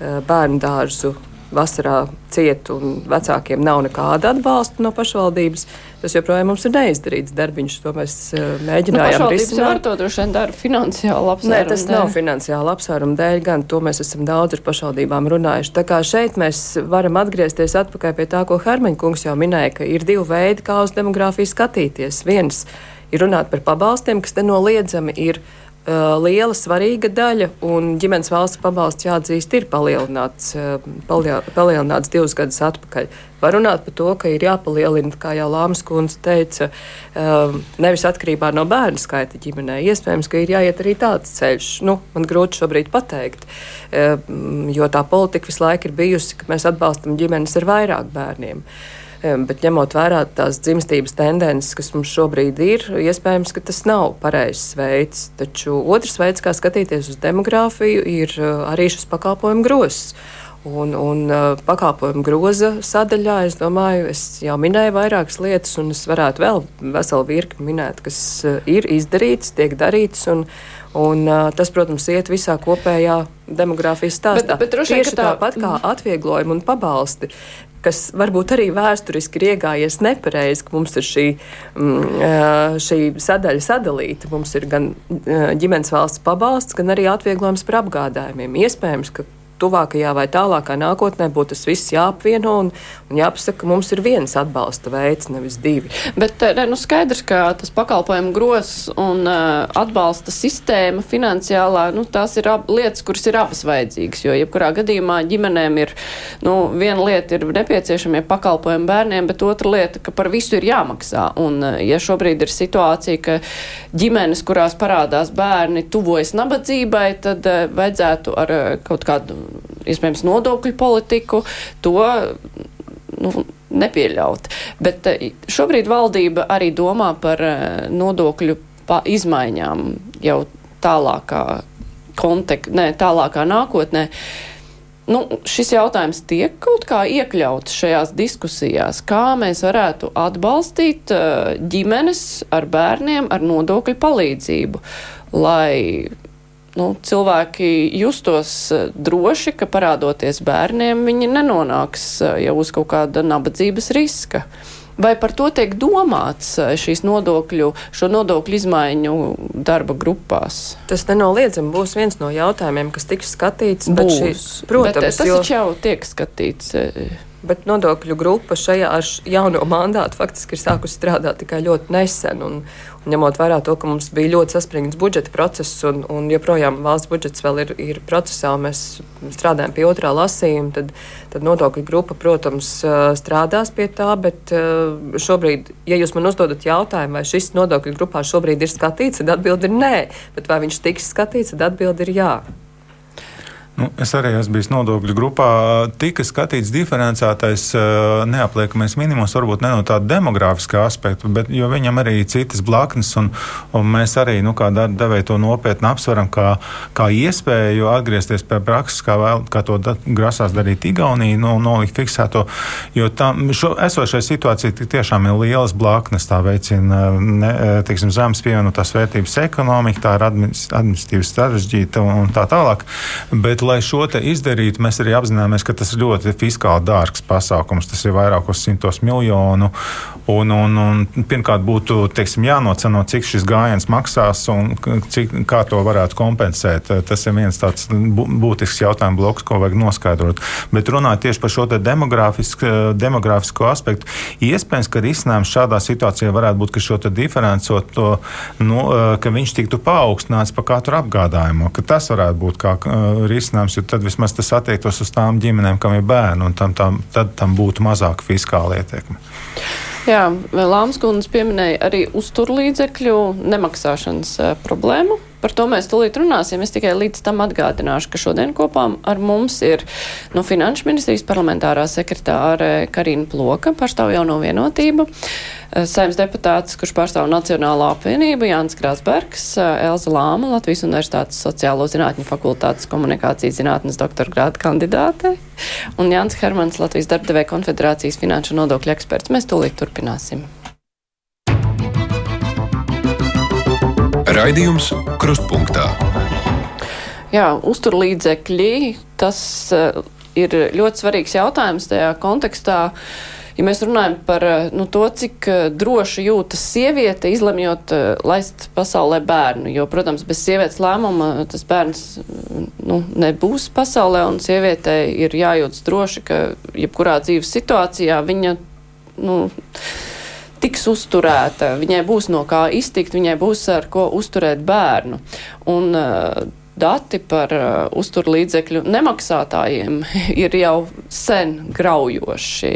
E: bērnu dārzu vasarā ciet un vecākiem nav nekāda atbalsta no pašvaldības. Tas joprojām mums ir neizdarīts darbiņš, to mēs uh, mēģinājām
B: nu, risināt. To droši vien dara finansiāli apsvērumu.
E: Nē, tas dēļ. nav finansiāli apsvērumu dēļ, gan to mēs esam daudz ar pašvaldībām runājuši. Tā kā šeit mēs varam atgriezties atpakaļ pie tā, ko Hermaņa kungs jau minēja, ka ir divi veidi, kā uz demogrāfiju skatīties. Viens ir runāt par pabalstiem, kas nenoliedzami ir liela, svarīga daļa, un ģimenes valsts pabalsts jāatzīst, ir palielināts, uh, palielināts divus gadus atpakaļ. Var runāt par to, ka ir jāpalielina, kā jau Lāmas kundze teica, uh, nevis atkarībā no bērnu skaita ģimenē. Iespējams, ka ir jāiet arī tāds ceļš. Nu, man grūti šobrīd pateikt, jo tā politika visu laiku ir bijusi, ka mēs atbalstam ģimenes ar vairāk bērniem. Bet ņemot vērā tās dzimstības tendences, kas mums šobrīd ir, iespējams, ka tas nav pareizs veids. Taču otrs veids, kā skatīties uz demogrāfiju, ir eh, arī šis pakalpojumu grozs. Un, un uh, pakalpojumu groza sadaļā, es domāju, es jau minēju vairākas lietas, un es varētu vēl veselu virkni minēt, kas uh, ir izdarīts, tiek darīts. Un, un, tas, protams, iet visā kopējā demogrāfijas stāstā. Bet, bet Tieši tā... tāpat kā atvieglojumi un pabalsti kas varbūt arī vēsturiski ir iegājies nepareizi, ka mums ir šī, mm, šī sadaļa sadalīta. Mums ir gan ģimenes valsts pabalsts, gan arī atvieglojums par apgādājumiem. Iespējams, ka tuvākajā vai tālākā nākotnē būtu tas viss jāapvieno un, un jāpasaka, ka mums ir viens atbalsta veids, nevis divi.
B: Bet eh, ne, nu skaidrs, ka tas pakalpojumu grozs un uh, atbalsta sistēma finansiālā, nu, tās ir ab, lietas, kuras ir abas vajadzīgas, jo jebkurā gadījumā ģimenēm ir, nu, viena lieta ir nepieciešamie pakalpojumi bērniem, bet otra lieta, ka par visu ir jāmaksā. Un, uh, ja šobrīd ir situācija, ka ģimenes, kurās parādās bērni, tuvojas nabadzībai, tad uh, vajadzētu ar uh, kaut kādu iespējams, nodokļu politiku, to nu, nepieļaut. Bet eh, šobrīd valdība arī domā par eh, nodokļu izmaiņām jau tālākā, kontek, ne, tālākā nākotnē. Nu, šis jautājums tiek kaut kā iekļauts šajās diskusijās, kā mēs varētu atbalstīt uh, ģimenes ar bērniem ar nodokļu palīdzību, lai nu, cilvēki justos eh, droši, ka parādoties bērniem, viņi nenonāks eh, jau uz kaut kāda nabadzības riska. Vai par to tiek domāts eh, šīs nodokļu, šo nodokļu izmaiņu darba grupās?
E: Tas nenoliedzami būs viens no jautājumiem, kas tiks skatīts.
B: Būs. Šis, protams, bet, tas jo... jau tiek skatīts.
E: Bet nodokļu grupa šajā ar jauno mandātu faktiski ir sākusi strādāt tikai ļoti nesen. Un, un ņemot vērā to, ka mums bija ļoti saspringts budžeta process un, un joprojām valsts budžets vēl ir, ir procesā, mēs strādājam pie otrā lasījuma, tad, tad nodokļu grupa, protams, strādās pie tā. Bet šobrīd, ja jūs man uzdodat jautājumu, vai šis nodokļu grupā šobrīd ir skatīts, tad atbildi ir nē. Bet vai viņš tiks skatīts, tad atbildi ir jā.
D: Nu, es arī esmu bijis nodokļu grupā. Tika skatīts diferencētais neapliekamais minimums, varbūt ne no tāda demogrāfiskā aspekta, bet viņam arī ir citas blaknes. Un, un mēs arī, nu, kā devēja to nopietni apsveram, kā, kā iespēju atgriezties pie prakses, kā, vēl, kā to da, grasās darīt Igaunija, nu, nolikt fiksēto. Jo tam esošai situācija tiešām ir lielas blaknes. Tā veicina ne, teiksim, zemes pievienotās vērtības ekonomika, tā ir administratīvi sarežģīta un tā tālāk. Bet, lai šo izdarītu, mēs arī apzināmies, ka tas ir ļoti fiskāli dārgs pasākums. Tas ir vairākos simtos miljonu. Un, un, un, pirmkārt, būtu teiksim, jānoceno, cik šis gājiens maksās un cik, kā to varētu kompensēt. Tas ir viens tāds būtisks jautājums bloks, ko vajag noskaidrot. Bet runājot tieši par šo demogrāfisko aspektu, iespējams, ka risinājums šādā situācijā varētu būt, ka šo diferencot to, nu, ka viņš tiktu paaugstināts par katru apgādājumu. Tas varētu būt kā risinājums, jo tad vismaz tas attiektos uz tām ģimenēm, kam ir bērni, un tam, tam, tad tam būtu mazāka fiskāla ietekme.
B: Jā, Lāmskundze pieminēja arī uzturlīdzekļu nemaksāšanas problēmu. Par to mēs tūlīt runāsim. Es tikai līdz tam atgādināšu, ka šodien kopā ar mums ir no Finanšu ministrijas parlamentārā sekretāre Karina Ploka, pārstāv jauno vienotību, saimnes deputāts, kurš pārstāv Nacionālo apvienību, Jānis Krāsbergs, Elza Lāma, Latvijas Universitātes sociālo zinātņu fakultātes komunikācijas zinātnes doktora grāda kandidāte, un Jānis Hermans, Latvijas darbdevēja konfederācijas finanšu nodokļu eksperts. Mēs tūlīt turpināsim.
A: Raidījums Krustpunktā.
B: Jā, uzturlīdzekļi, tas uh, ir ļoti svarīgs jautājums tajā kontekstā. Ja mēs runājam par nu, to, cik droši jūtas sieviete, izlemjot laist pasaulē bērnu, jo, protams, bez sievietes lēmuma tas bērns nu, nebūs pasaulē, un sievietei ir jājūtas droši, ka jebkurā dzīves situācijā viņa. Nu, tiks uzturēta, viņai būs no kā iztikt, viņai būs ar ko uzturēt bērnu. Un, uh, Dati par uh, uzturlīdzekļu nemaksātājiem [LAUGHS] ir jau sen graujoši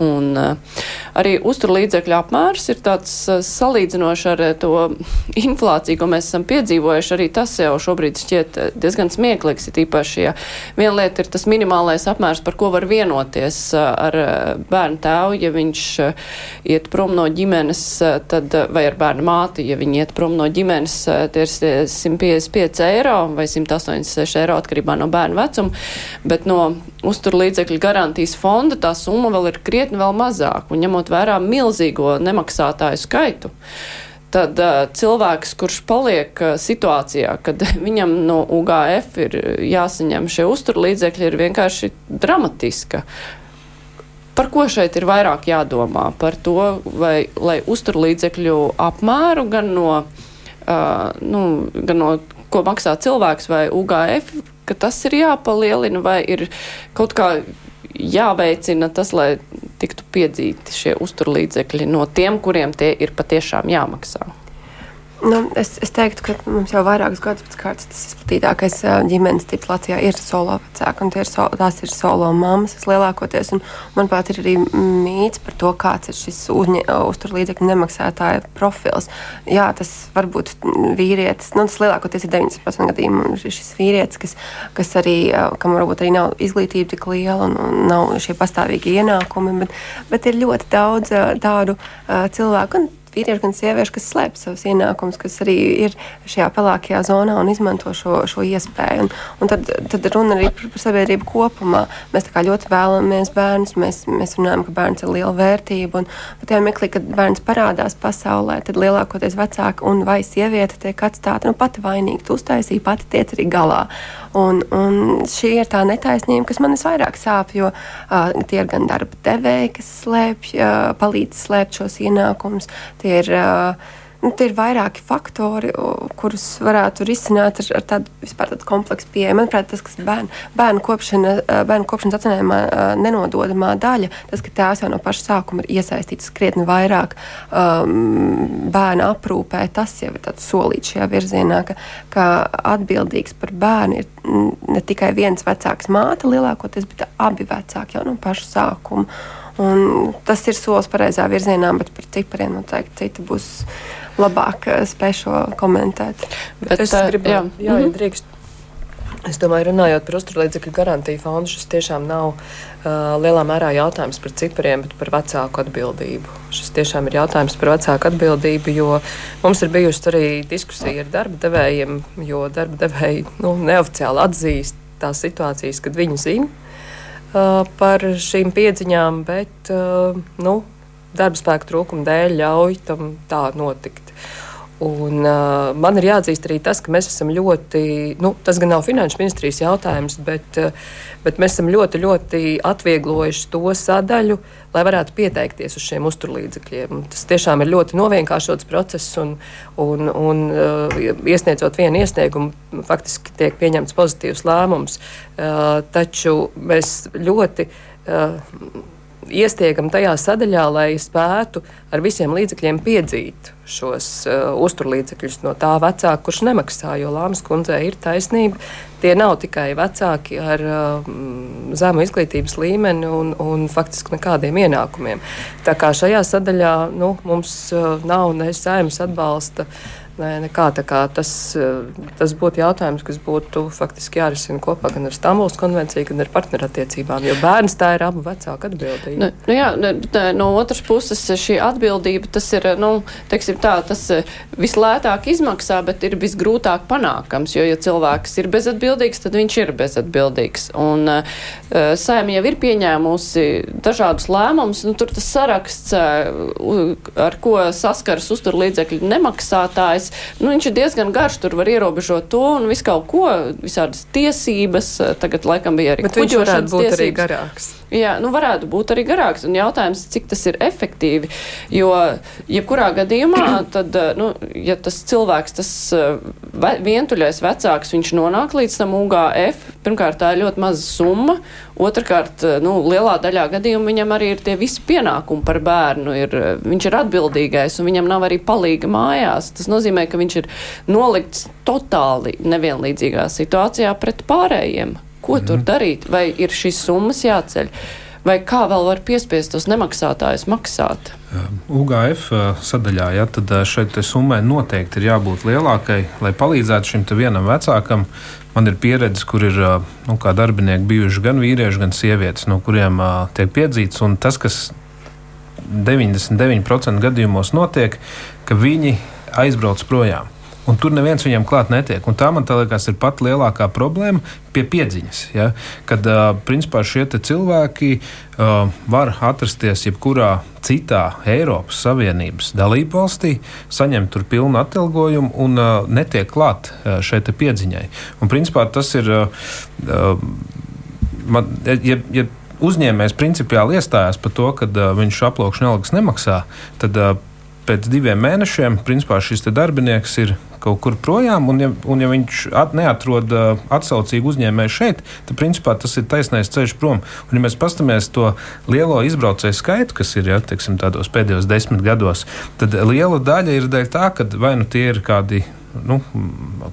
B: Un uh, arī uzturlīdzekļu apmērs ir tāds uh, salīdzinoši ar uh, to [LAUGHS] inflāciju, ko mēs esam piedzīvojuši. Arī tas jau šobrīd šķiet diezgan smieklīgs. Ir īpaši, ja viena lieta ir tas minimālais apmērs, par ko var vienoties ar bērnu tēvu, ja viņš iet prom no ģimenes, tad, vai ar bērnu māti, ja viņi iet prom no ģimenes, tie ir 155 eiro vai 186 eiro atkarībā no bērnu vecuma. Bet no uzturlīdzekļu garantijas fonda tā summa vēl ir krietni vēl mazāk, un ņemot vērā milzīgo nemaksātāju skaitu, tad uh, cilvēks, kurš paliek uh, situācijā, kad [LAUGHS] viņam no UGF ir jāsaņem šie uzturlīdzekļi, ir vienkārši dramatiska. Par ko šeit ir vairāk jādomā? Par to, vai, lai uzturlīdzekļu apmēru gan no, uh, nu, gan no ko maksā cilvēks vai UGF, ka tas ir jāpalielina, vai ir kaut kā jāveicina tas, lai tiktu piedzīti šie uzturlīdzekļi no tiem, kuriem tie ir patiešām jāmaksā.
C: Nu, es, es teiktu, ka mums jau vairākus gadus pēc kārtas tas izplatītākais ģimenes tips Latvijā ir solo vecāki, ir so, tās ir solo mammas lielākoties. Un, manuprāt, ir arī mīts par to, kāds ir šis uzturlīdzekļu nemaksātāja profils. Jā, tas var būt vīrietis, nu, tas lielākoties ir 90% gadījumu šis vīrietis, kas, kas arī, kam varbūt arī nav izglītība tik liela un, un nav šie pastāvīgi ienākumi, bet, bet ir ļoti daudz tādu cilvēku. Un, vīrieši, gan sievieši, kas slēpj savus ienākumus, kas arī ir šajā pelēkajā zonā un izmanto šo, šo iespēju. Un, un tad, tad runa arī par, par sabiedrību kopumā. Mēs ļoti vēlamies bērnus, mēs, mēs runājam, ka bērns ir liela vērtība. Un tajā mirklī, kad bērns parādās pasaulē, tad lielākoties vecāki un vai sieviete tiek atstāta nu, pati vainīga. Tu uztaisīji, pati tiec arī galā. Un, un šī ir tā netaisnība, kas man visvairāk sāp, jo uh, tie ir gan darba devēji, kas slēpj, uh, palīdz slēpt šos ienākumus. Tie ir nu, tie ir vairāki faktori, kurus varētu risināt ar, ar tādu vispār tādu kompleksu pieeju. Manuprāt, tas, kas bērnu, bērnu, kopšana, bērnu kopšanas atcinājumā nenododamā daļa, tas, ka tēvs jau no paša sākuma ir iesaistīts krietni vairāk um, bērnu aprūpē, tas jau ir solīts šajā virzienā, ka, ka atbildīgs par bērnu ir ne tikai viens vecāks māte lielākoties, bet abi vecāki jau no paša sākuma. Un tas ir solis pareizā virzienā, bet par cipariem noteikti citi būs labāk eh, spēj šo komentēt.
E: Bet es gribēju, jā, jā, ja mhm. drīkst. Es domāju, runājot par uzturlīdzekļu garantiju fondu, šis tiešām nav uh, lielā mērā jautājums par cipriem, bet par vecāku atbildību. Šis tiešām ir jautājums par vecāku atbildību, jo mums ir bijusi arī diskusija ar darba devējiem, jo darba devēji nu, neoficiāli atzīst tās situācijas, kad viņi zina par šīm piedziņām, bet uh, nu, darba spēka trūkuma dēļ ļauj tam tā notikt. Un, uh, man ir jāatzīst arī tas, ka mēs esam ļoti, nu, tas gan nav finanšu ministrijas jautājums, bet, uh, bet mēs esam ļoti, ļoti atvieglojuši to sadaļu, lai varētu pieteikties uz šiem uzturlīdzekļiem. Tas tiešām ir ļoti novienkāršots process, un, un, un uh, iesniedzot vienu iesniegumu, faktiski tiek pieņemts pozitīvs lēmums. Uh, taču mēs ļoti. Uh, iestiegam tajā sadaļā, lai spētu ar visiem līdzekļiem piedzīt šos uh, uzturlīdzekļus no tā vecāka, kurš nemaksā. Jo Lāmas kundzei ir taisnība. Tie nav tikai vecāki ar uh, zemu izglītības līmeni un, un faktiski nekādiem ienākumiem. Tā kā šajā sadaļā nu, mums uh, nav ne saimnes atbalsta. Uh, Nē, nekā, kā, tas, eh, tas būtu jautājums, kas būtu faktiski jārisina kopā gan ar Stambulas konvenciju, gan ar partnerattiecībām. Jo bērns tā ir abu vecāku atbildība.
B: Nu, nu jā, nu, no otras puses šī atbildība tas ir nu, tā, tas eh, vislētāk izmaksā, bet ir visgrūtāk panākams. Jo, ja cilvēks ir bezatbildīgs, tad viņš ir bezatbildīgs. Un uh, saima jau ir pieņēmusi dažādus lēmumus. Nu, tur tas saraksts, uh, ar ko saskaras uzturlīdzekļu nemaksātājs mēs, nu, viņš ir diezgan garš, tur var ierobežot to un visu kaut ko, visādas tiesības, tagad laikam bija arī
E: viņš varētu būt tiesības. arī garāks.
B: Jā, nu varētu būt arī garāks. Un jautājums, cik tas ir efektīvi. Jo, jebkurā gadījumā, tad, nu, ja tas cilvēks, tas ve vientuļais vecāks, viņš nonāk līdz tam UGF, pirmkārt, tā ir ļoti maza summa. Otrakārt, nu, lielā daļā gadījumu viņam arī ir tie visi pienākumi par bērnu. Ir, viņš ir atbildīgais un viņam nav arī palīga mājās. Tas nozīmē, ka viņš ir nolikts totāli nevienlīdzīgā situācijā pret pārējiem. Ko mm. tur mhm. darīt? Vai ir šīs summas jāceļ? Vai kā vēl var piespiest tos nemaksātājus maksāt?
F: UGF sadaļā, ja, tad šeit summai noteikti ir jābūt lielākai, lai palīdzētu šim vienam vecākam. Man ir pieredze, kur ir nu, darbinieki bijuši gan vīrieši, gan sievietes, no kuriem tiek piedzīts. Un tas, kas 99% gadījumos notiek, ka viņi aizbrauc projām. Un tur neviens viņam klāt netiek. Un tā man liekas, ir pat lielākā problēma pie piedziņas. Ja? Kad principā šie cilvēki var atrasties jebkurā citā Eiropas Savienības dalību valstī, saņemt tur pilnu atalgojumu un netiek klāt šai piedziņai. Un principā tas ir. Man, ja, ja uzņēmējs principiāli iestājās par to, ka uh, viņš aplūkšana algas nemaksā, tad uh, pēc diviem mēnešiem principā, šis darbinieks ir kaut kur projām, un ja, un ja viņš at, neatrod uh, atsaucīgu uzņēmēju šeit, tad principā tas ir taisnais ceļš prom. Un, ja mēs paskatāmies to lielo izbraucēju skaitu, kas ir ja, teiksim, pēdējos desmit gados, tad liela daļa ir dēļ tā, ka vai nu tie ir kādi nu,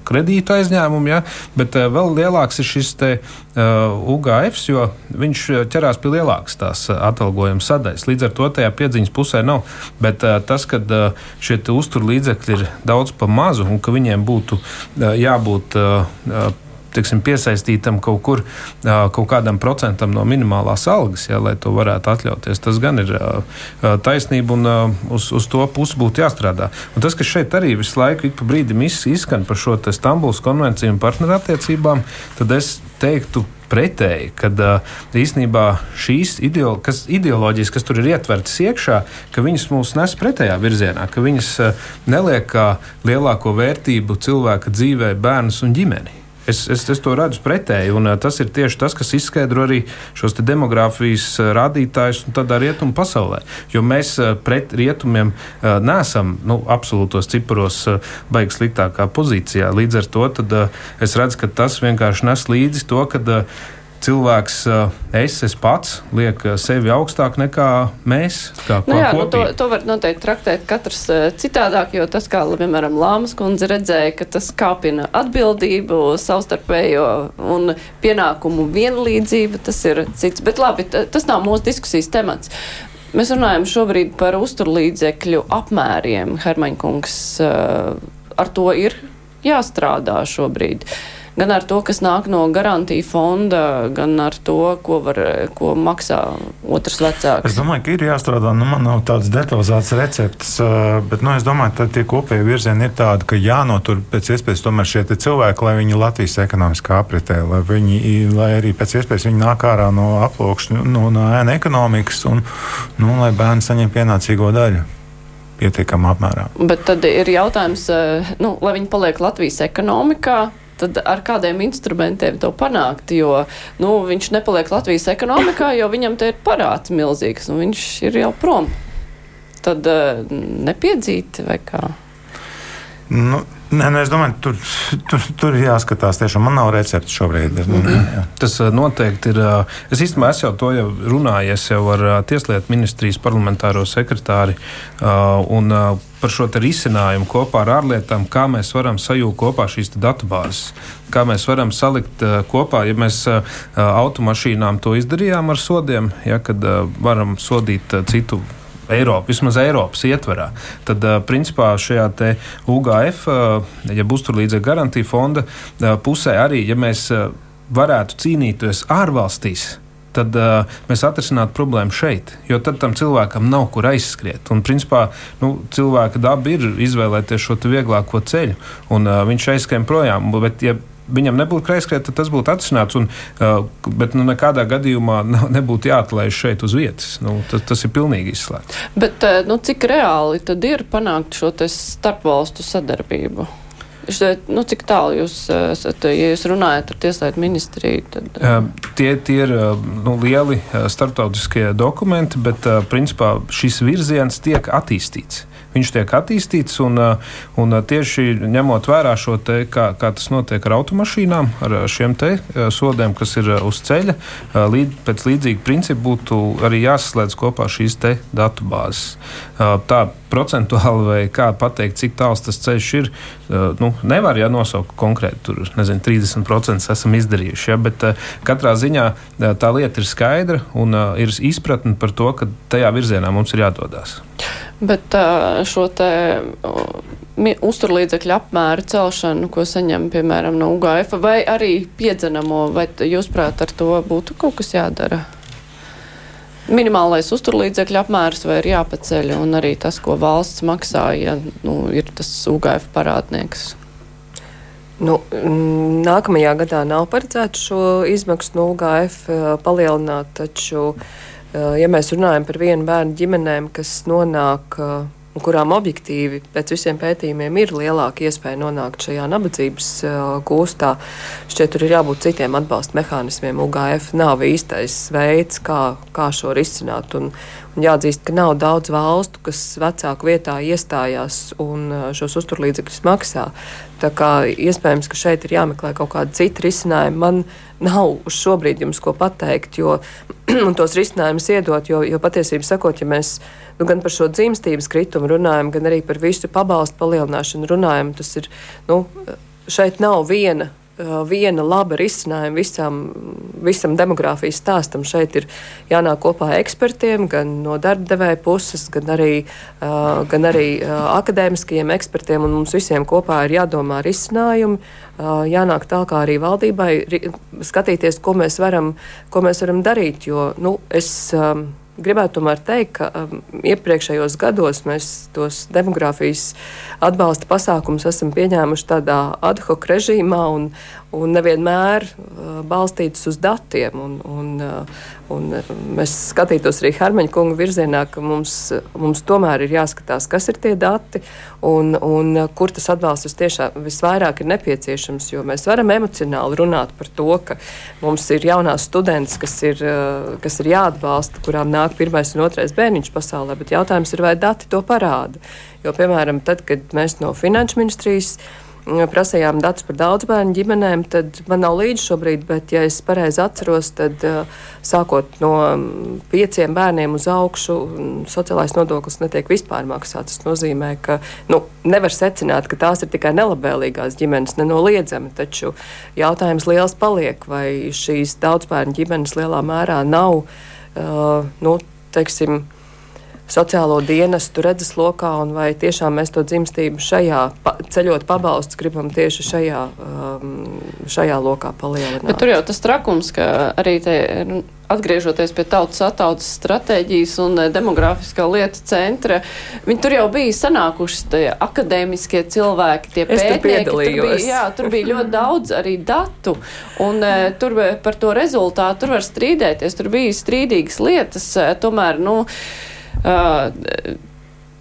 F: kredītu aizņēmumu, ja, bet uh, vēl lielāks ir šis te, uh, UGF, jo viņš ķerās pie lielākas tās atalgojuma sadaļas. Līdz ar to tajā piedziņas pusē nav. Bet uh, tas, ka uh, šie uzturlīdzekļi ir daudz pa mazu un ka viņiem būtu uh, jābūt. Uh, teiksim, piesaistītam kaut kur kaut kādam procentam no minimālās algas, ja, lai to varētu atļauties. Tas gan ir taisnība un uz, uz to pusi būtu jāstrādā. Un tas, kas šeit arī visu laiku ik pa brīdim izskan par šo Stambulas konvenciju un partnerattiecībām, tad es teiktu, pretēji, kad īstenībā šīs ideolo, kas, ideoloģijas, kas tur ir ietvertas iekšā, ka viņas mūs nes pretējā virzienā, ka viņas neliek kā lielāko vērtību cilvēka dzīvē, bērnus un ģimeni. Es, es, es to redzu pretēji, un tas ir tieši tas, kas izskaidro arī šos demogrāfijas rādītājus tādā rietumu pasaulē. Jo mēs pret rietumiem nesam nu, absolūtos ciparos baigas sliktākā pozīcijā. Līdz ar to es redzu, ka tas vienkārši nes līdzi to, ka cilvēks, es, es pats, liek sevi augstāk nekā mēs. Kā,
B: nu jā, nu to, to var noteikti traktēt katrs citādāk, jo tas, kā piemēram Lāmas kundze redzēja, ka tas kāpina atbildību, savstarpējo un pienākumu vienlīdzību, tas ir cits. Bet labi, tas nav mūsu diskusijas temats. Mēs runājam šobrīd par uzturlīdzekļu apmēriem. Hermaņkungs ar to ir jāstrādā šobrīd. Gan ar to, kas nāk no garantija fonda, gan ar to, ko, var, ko maksā otrs vecāks?
D: Es domāju, ka ir jāstrādā. Nu, man nav tādas detalizētas receptes, bet nu, es domāju, ka tie kopēji virzieni ir tādi, ka jānotur pēc iespējas tomēr šie cilvēki, lai viņi Latvijas ekonomiskā apritē, lai, viņi, lai arī pēc iespējas viņi nāk ārā no aploksņa, no, no ēna ekonomikas un nu, lai bērni saņem pienācīgo daļu pietiekamā apmērā.
B: Bet tad ir jautājums, nu, lai viņi paliek Latvijas ekonomikā. Tad ar kādiem instrumentiem to panākt? Jo nu, viņš nepaliek Latvijas ekonomikā, jo viņam te ir parāds milzīgs, un viņš ir jau prom. Tad uh, nepiedzīt vai kā?
D: Nu, Nē, nu es domāju, tur, tur, tur ir jāskatās. Tiešām man nav recepte šobrīd. Bet, mm -hmm.
F: Tas noteikti ir. Es īstenībā es jau to jau runāju jau ar Tieslietu ministrijas parlamentāro sekretāri. Un, par šo risinājumu kopā ar ārlietām, kā mēs varam sajūgt kopā šīs datubāzes, kā mēs varam salikt kopā. Ja mēs automašīnām to izdarījām ar sodiem, ja, kad varam sodīt citu Eiropa, vismaz Eiropas ietverā. Tad, principā, šajā UGF, ja uzturlīdzekļu garantija fonda pusē arī, ja mēs varētu cīnīties ārvalstīs, tad uh, mēs atrisinātu problēmu šeit. Jo tad tam cilvēkam nav kur aizskriet. Un, principā, nu, cilvēka daba ir izvēlēties šo vieglāko ceļu, un uh, viņš aizskrien projām. Bet, ja viņam nebūtu kreiskrēta, tad tas būtu atrisināts. Un, uh, bet nu, nekādā gadījumā [LAUGHS] nebūtu jāatlaiž šeit uz vietas. Nu, tas, tas ir pilnīgi izslēgts.
B: Bet uh, nu, cik reāli tad ir panākt šo starpvalstu sadarbību? Nu, cik tālu jūs esat, ja jūs runājat ar Tieslietu ministriju? Tad... Uh,
F: tie, tie ir nu, lieli starptautiskie dokumenti, bet principā šis virziens tiek attīstīts viņš tiek attīstīts. Un, uh, un uh, tieši ņemot vērā šo te, kā, kā tas notiek ar automašīnām, ar šiem te sodiem, kas ir uz ceļa, līd, pēc līdzīga principa būtu arī jāsaslēdz kopā šīs datu bāzes. Tā procentuāli vai kā pateikt, cik tāls tas ceļš ir, nu, nevar ja, nosaukt konkrēti. Tur nezinu, 30% esam izdarījuši. Ja, bet katrā ziņā tā lieta ir skaidra un ir izpratne par to, ka tajā virzienā mums ir jādodas.
B: Bet šo te uzturlīdzekļu apmēru celšanu, ko saņem, piemēram, no UGF, vai arī piedzenamo, vai jūs prāt ar to būtu kaut kas jādara? Minimālais uzturlīdzekļu apmērs vai ir jāpaceļ, un arī tas, ko valsts maksā, ja nu, ir tas UGF parādnieks.
E: Nu, nākamajā gadā nav paredzēts šo izmaksu no UGF palielināt, taču uh, ja mēs runājam par vienu bērnu ģimenēm, kas nonāk uh, kurām objektīvi pēc visiem pētījumiem ir lielāka iespēja nonākt šajā nabadzības gūstā. Šķiet, tur ir jābūt citiem atbalsta mehānismiem. UGF nav īstais veids, kā, kā šo risināt. Un, un jāatzīst, ka nav daudz valstu, kas vecāku vietā iestājās un šos uzturlīdzekļus maksā. Tā kā iespējams, ka šeit ir jāmeklē kaut kāda cita risinājuma. Nav šobrīd jums ko pateikt, jo [CLEARS THROAT] tos risinājumus iedot, jo, jo patiesībā sakot, ja mēs nu, gan par šo dzimstības kritumu runājam, gan arī par visu pabalstu palielināšanu runājam. Tas ir, nu, šeit nav viena. Viena laba risinājuma visam, visam demogrāfijas stāstam. Šeit ir jānāk kopā ekspertiem, gan no darba devēja puses, gan arī, uh, gan arī uh, akadēmiskajiem ekspertiem. Mums visiem kopā ir jādomā risinājumi, uh, jānāk tālāk arī valdībai, ri, skatīties, ko mēs varam, ko mēs varam darīt. Jo nu, es. Um, gribētu tomēr teikt, ka um, iepriekšējos gados mēs tos demogrāfijas atbalsta pasākumus esam pieņēmuši tādā ad hoc režīmā un, un nevienmēr uh, balstītus uz datiem. Un, un, uh, un mēs skatītos arī Hermaņa kunga virzienā, ka mums, mums tomēr ir jāskatās, kas ir tie dati un, un kur tas atbalsts tiešām visvairāk ir nepieciešams. Jo mēs varam emocionāli runāt par to, ka mums ir jaunās studentes, kas ir, uh, kas ir jāatbalsta, kurām nāk pirmais un otrais bērniņš pasaulē, bet jautājums ir, vai dati to parāda. Jo, piemēram, tad, kad mēs no Finanšu ministrijas prasījām datus par daudz bērnu ģimenēm, tad man nav līdzi šobrīd, bet, ja es pareizi atceros, tad sākot no pieciem bērniem uz augšu, sociālais nodoklis netiek vispār maksāts. Tas nozīmē, ka nu, nevar secināt, ka tās ir tikai nelabvēlīgās ģimenes, nenoliedzami, taču jautājums liels paliek, vai šīs daudz bērnu ģimenes lielā mērā nav, uh, nu, teiksim, sociālo dienestu redzeslokā, un vai tiešām mēs to dzimstību šajā pa, ceļot pabalstus gribam tieši šajā, um, šajā lokā palielināt.
B: Bet tur jau tas trakums, ka arī te atgriežoties pie tautas attautas stratēģijas un eh, demografiskā lieta centra, viņi tur jau bija sanākuši tie akadēmiskie cilvēki, tie
E: es
B: pētnieki.
E: Tur,
B: tur bija, jā, tur bija ļoti daudz arī datu, un eh, tur par to rezultātu tur var strīdēties, tur bija strīdīgas lietas, eh, tomēr, nu, uh,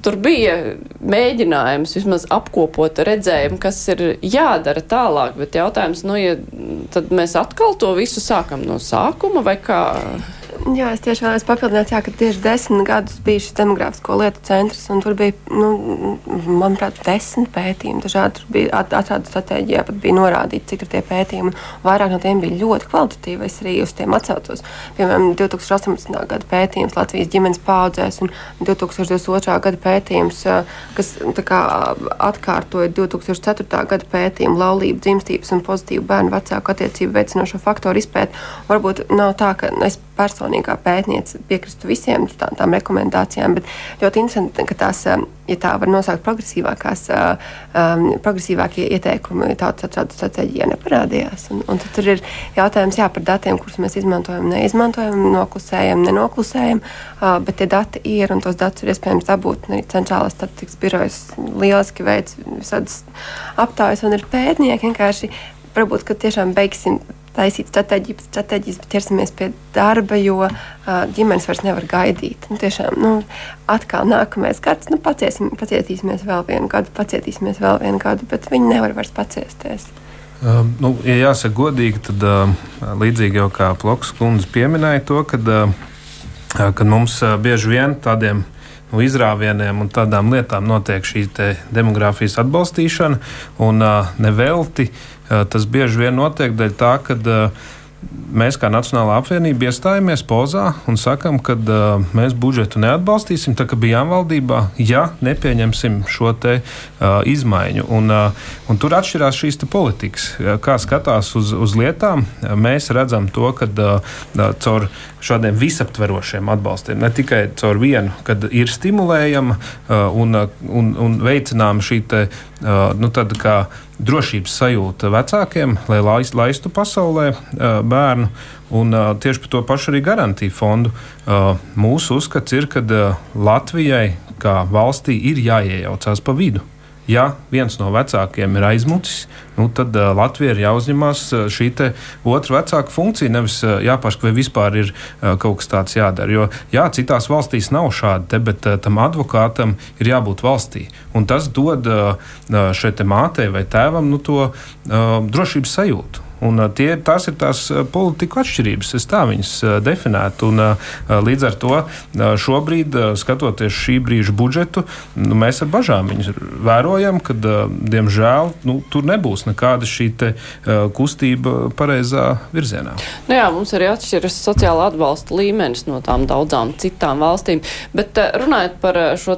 B: tur bija mēģinājums vismaz apkopot redzējumu, kas ir jādara tālāk, bet jautājums, nu, ja tad mēs atkal to visu sākam no sākuma vai kā?
C: Jā, es tieši vēlējos papildināt, jā, ka tieši desmit gadus bija šis demogrāfisko lietu centrs, un tur bija, nu, manuprāt, desmit pētījumi. Dažādi tur bija atrādu stratēģijā, pat bija norādīti, cik ir tie pētījumi. Vairāk no tiem bija ļoti kvalitatīvi. Es arī uz tiem atsaucos. Piemēram, 2018. gada pētījums Latvijas ģimenes paudzēs un 2022. gada pētījums, kas kā, atkārtoja 2004. gada pētījumu laulību, dzimstības un pozitīvu bērnu vecāku attiecību veicinošo faktoru izpēti. Varbūt nav tā, ka es personīgā pētniece piekristu visiem tā, tām rekomendācijām, bet ļoti interesanti, ka tās, um, ja tā var nosaukt progresīvākās, uh, um, progresīvākie ieteikumi tautas atradu stratēģijā neparādījās. Un, un tur ir jautājums jā, par datiem, kurus mēs izmantojam, neizmantojam, noklusējam, nenoklusējam, uh, bet tie dati ir un tos datus ir iespējams dabūt. Centrālās statistikas birojas lieliski veids visādas aptaujas un ir pētnieki vienkārši varbūt, ka tiešām beigsim taisīt stratēģiju pēc stratēģijas, bet ķersimies pie darba, jo uh, ģimenes vairs nevar gaidīt. Nu, tiešām, nu, atkal nākamais gads, nu, paciesim, pacietīsimies vēl vienu gadu, pacietīsimies vēl vienu gadu, bet viņi nevar vairs paciesties.
F: Um, nu, ja jāsaka godīgi, tad uh, līdzīgi jau kā Ploks kundze pieminēja to, kad, uh, kad mums uh, bieži vien tādiem nu, izrāvieniem un tādām lietām notiek šī demogrāfijas atbalstīšana, un uh, nevelti uh, tas bieži vien notiek dēļ tā, ka uh, mēs kā Nacionālā apvienība iestājamies pozā un sakam, ka uh, mēs budžetu neatbalstīsim, tā kā bijām valdībā, ja nepieņemsim šo te, uh, izmaiņu. Un, uh, un tur atšķirās šīs politikas. Kā skatās uz, uz lietām, mēs redzam to, ka uh, caur šādiem visaptverošiem atbalstiem, ne tikai caur vienu, kad ir stimulējama uh, un, un, un veicināma šī te, uh, nu, drošības sajūta vecākiem, lai laistu pasaulē bērnu. Un, tieši par to pašu arī garantiju fondu. Mūsu uzskats ir, ka Latvijai kā valstī ir jāiejaucās pa vidu. Ja viens no vecākiem ir aizmucis, nu, tad uh, Latvija ir jāuzņemās uh, šī otra vecāka funkcija. Nevis uh, jāpārskata, vai vispār ir uh, kaut kas tāds jādara. Jo jā, citās valstīs nav šāda, te, bet uh, tam advokātam ir jābūt valstī. Un tas dod uh, šai mātei vai tēvam nu, to uh, drošības sajūtu. Un, tie, tās ir tās politiku atšķirības, es tā viņas definētu. Un, līdz ar to šobrīd, skatoties šī brīža budžetu, nu, mēs ar bažām vērojam, ka, diemžēl, nu, tur nebūs nekāda šī te, kustība pareizā virzienā.
B: Nu jā, mums arī atšķiras sociāla atbalsta līmenis no tām daudzām citām valstīm. Bet runājot par šo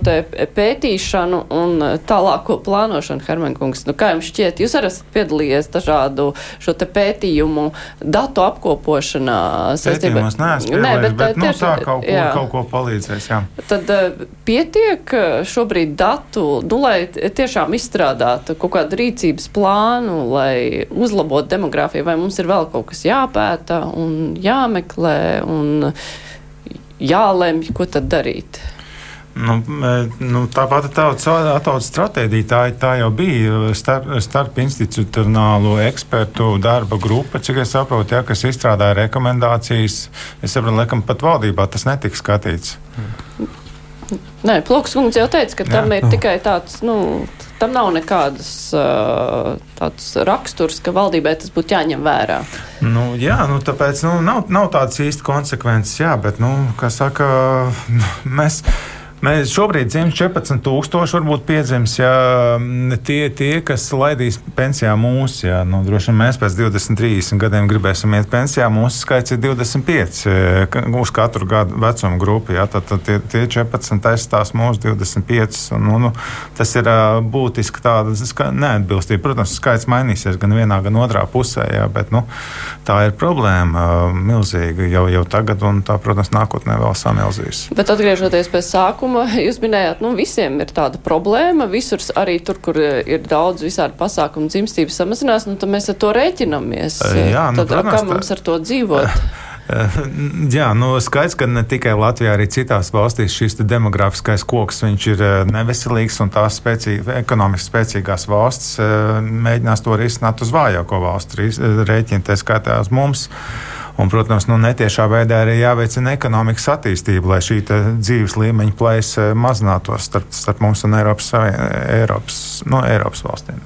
B: pētīšanu un tālāko plānošanu, Hermankungs, nu, kā jums šķiet, jūs arī esat piedalījies dažādu šo te pētījumu datu apkopošanā.
D: Pētījumos neesmu
B: Nē,
D: bet, bet nu,
B: tieši,
D: tā kaut, jā. ko, kaut ko palīdzēs. Jā.
B: Tad uh, pietiek šobrīd datu, nu, lai tiešām izstrādātu kaut kādu rīcības plānu, lai uzlabotu demogrāfiju, vai mums ir vēl kaut kas jāpēta un jāmeklē un jālemj, ko tad darīt.
D: Nu, nu, tā pati tautas stratēģija, tā, tā jau bija starp, starp institucionālo ekspertu darba grupa, cik es saprotu, ja, kas izstrādāja rekomendācijas. Es saprotu, ka pat valdībā tas netika skatīts.
B: Nē, Ploks kungs jau teica, ka tam Jā. ir tikai tāds, nu, tam nav nekādas tāds raksturs, ka valdībai tas būtu jāņem vērā.
D: Nu, jā, nu, tāpēc nu, nav, nav tādas īsti konsekvences, jā, bet, nu, kā saka, mēs. Mēs šobrīd dzimst 14,000, varbūt piedzims ja, tie, tie, kas laidīs pensijā mūsu. Ja, nu, droši vien mēs pēc 20, 30 gadiem gribēsim iet pensijā. Mūsu skaits ir 25 uz katru gadu vecuma grupu. Ja, tad, tad tie, tie 14 aizstās mūsu 25. Un, nu, nu, tas ir būtiski tāda neatbilstība. Protams, skaits mainīsies gan vienā, gan otrā pusē. Ja, bet, nu, tā ir problēma milzīga jau, jau tagad, un tā, protams, nākotnē vēl samilzīs.
B: Bet atgriežoties pie sākuma sākuma jūs minējāt, nu visiem ir tāda problēma, visur arī tur, kur ir daudz visādi pasākumu dzimstības samazinās, nu tad mēs ar to rēķinamies.
D: Jā, nu,
B: tad, protams, kā mums ar to dzīvot? [LAUGHS]
D: Jā, nu, skaidrs, ka ne tikai Latvijā, arī citās valstīs šis demografiskais koks ir neveselīgs, un tās spēcīgi, ekonomiski spēcīgās valsts mēģinās to risināt uz vājāko valstu rēķinu, tā skaitā uz mums. Un, protams, nu, netiešā veidā arī jāveicina ekonomikas attīstība, lai šī dzīves līmeņa plaisa mazinātos starp, starp mums un Eiropas, Eiropas, nu, Eiropas valstīm.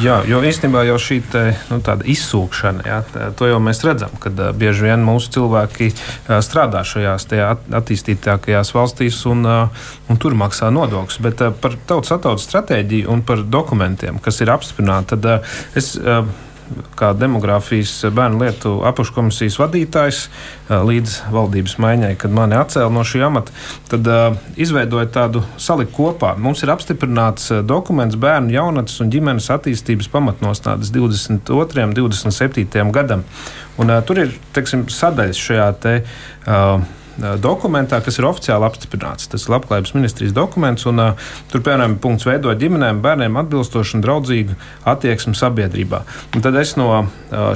F: Jā, jo īstenībā jau šī te, nu, izsūkšana, jā, to jau mēs redzam, kad bieži vien mūsu cilvēki strādā šajās attīstītākajās valstīs un, un tur maksā nodokļus. Bet par tautas atautas stratēģiju un par dokumentiem, kas ir apstiprināti, tad es kā demogrāfijas bērnu lietu apakškomisijas vadītājs līdz valdības maiņai, kad mani atcēla no šī amata, tad uh, izveidoja tādu saliku kopā. Mums ir apstiprināts dokuments bērnu, jaunatnes un ģimenes attīstības pamatnostādnes 22. un 27. gadam. Un, uh, tur ir teiksim, sadaļas šajā te, uh, dokumentā, kas ir oficiāli apstiprināts. Tas ir Labklājības ministrijas dokuments, un uh, tur, piemēram, punkts veidot ģimenēm, bērniem atbilstošu un draudzīgu attieksmi sabiedrībā. Un tad es no uh,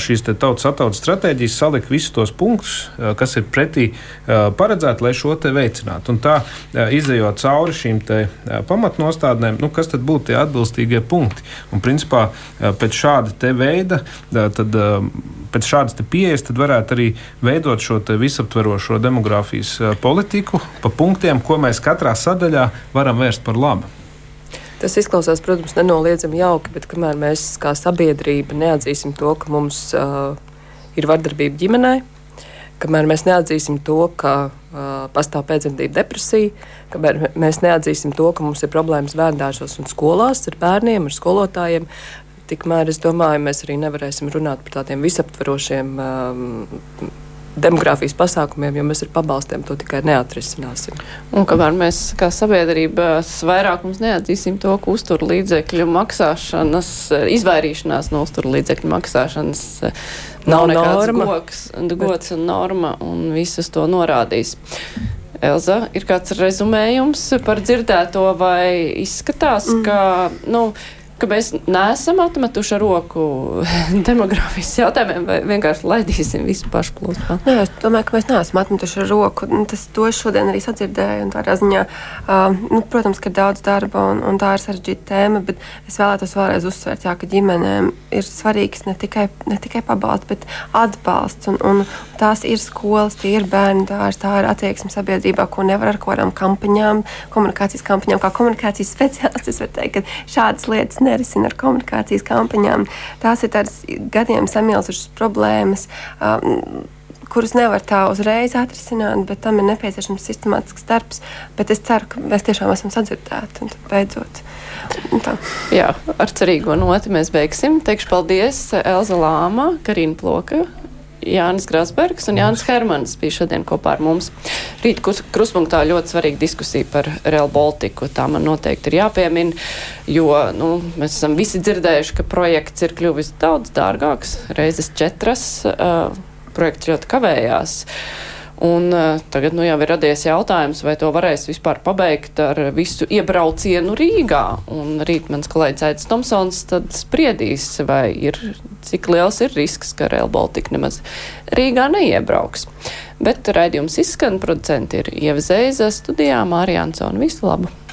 F: šīs tautas attautas stratēģijas saliku visus tos punktus, uh, kas ir pretī uh, paredzēti, lai šo te veicinātu. Un tā uh, izējot cauri šīm te, uh, pamatnostādnēm, nu, kas tad būtu tie atbilstīgie punkti. Un, principā, uh, pēc šāda veida, uh, tad, uh, pēc šādas pieejas, tad varētu arī veidot šo visaptverošo demogrāfiju demogrāfijas politiku pa punktiem, ko mēs katrā sadaļā varam vērst par labu.
E: Tas izklausās, protams, nenoliedzami jauki, bet kamēr mēs kā sabiedrība neatzīsim to, ka mums uh, ir vardarbība ģimenē, kamēr mēs neatzīsim to, ka uh, pastāv pēcdzemdību depresija, kamēr mēs neatzīsim to, ka mums ir problēmas bērngārzos un skolās ar bērniem, ar skolotājiem, tikmēr es domāju, mēs arī nevarēsim runāt par tādiem visaptverošiem. Um, demogrāfijas pasākumiem, jo mēs ar pabalstiem to tikai neatrisināsim.
B: Un kamēr mēs kā sabiedrība vairākums neatzīsim to, ka uzturu līdzekļu maksāšanas, izvairīšanās no uzturu līdzekļu maksāšanas nav, nav nekāds norma. goks, gods Bet... un norma, un visas to norādīs. Elza, ir kāds rezumējums par dzirdēto vai izskatās, mm. ka, nu, ka mēs neesam atmetuši roku [LAUGHS] demogrāfijas jautājumiem, vai vienkārši laidīsim visu pašu plūsmā?
C: Nē, es domāju, ka mēs neesam atmetuši roku. Nu, tas to šodien arī sadzirdēju. Ziņā, uh, nu, protams, ka ir daudz darba un, un tā ir sarežģīta tēma, bet es vēlētos vēlreiz uzsvērt, jā, ka ģimenēm ir svarīgs ne tikai, ne tikai pabalsts, bet atbalsts. Un, un tās ir skolas, tie ir bērni dārzi, tā ir attieksme sabiedrībā, ko nevar ar kādām kampaņām, komunikācijas kampaņām, kā komunikācijas [LAUGHS] speciālists. Es varu teikt, ka šādas lietas nerisina ar komunikācijas kampaņām. Tās ir tādas gadiem samilzušas problēmas. Um, kurus nevar tā uzreiz atrisināt, bet tam ir nepieciešams sistemātisks darbs. Bet es ceru, ka mēs tiešām esam sadzirdēti un beidzot. Un tā.
B: Jā, ar cerīgo noti mēs beigsim. Teikšu paldies Elza Lāma, Karina Ploka, Jānis Grasbergs un Jānis Hermans bija šodien kopā ar mums. Rīt kruspunktā ļoti svarīga diskusija par Real Baltiku. Tā man noteikti ir jāpiemina, jo nu, mēs esam visi dzirdējuši, ka projekts ir kļuvis daudz dārgāks, reizes četras. Uh, projekts ļoti kavējās. Uh, Un uh, tagad nu, jau ir radies jautājums, vai to varēs vispār pabeigt ar visu iebraucienu Rīgā. Un rīt mans kolēģis Aits Tomsons tad spriedīs, vai ir, cik liels ir risks, ka Rail Baltica nemaz Rīgā neiebrauks. Bet raidījums izskan, producenti ir Ieva Zeiza studijā, Mārija Ansona. Visu labu!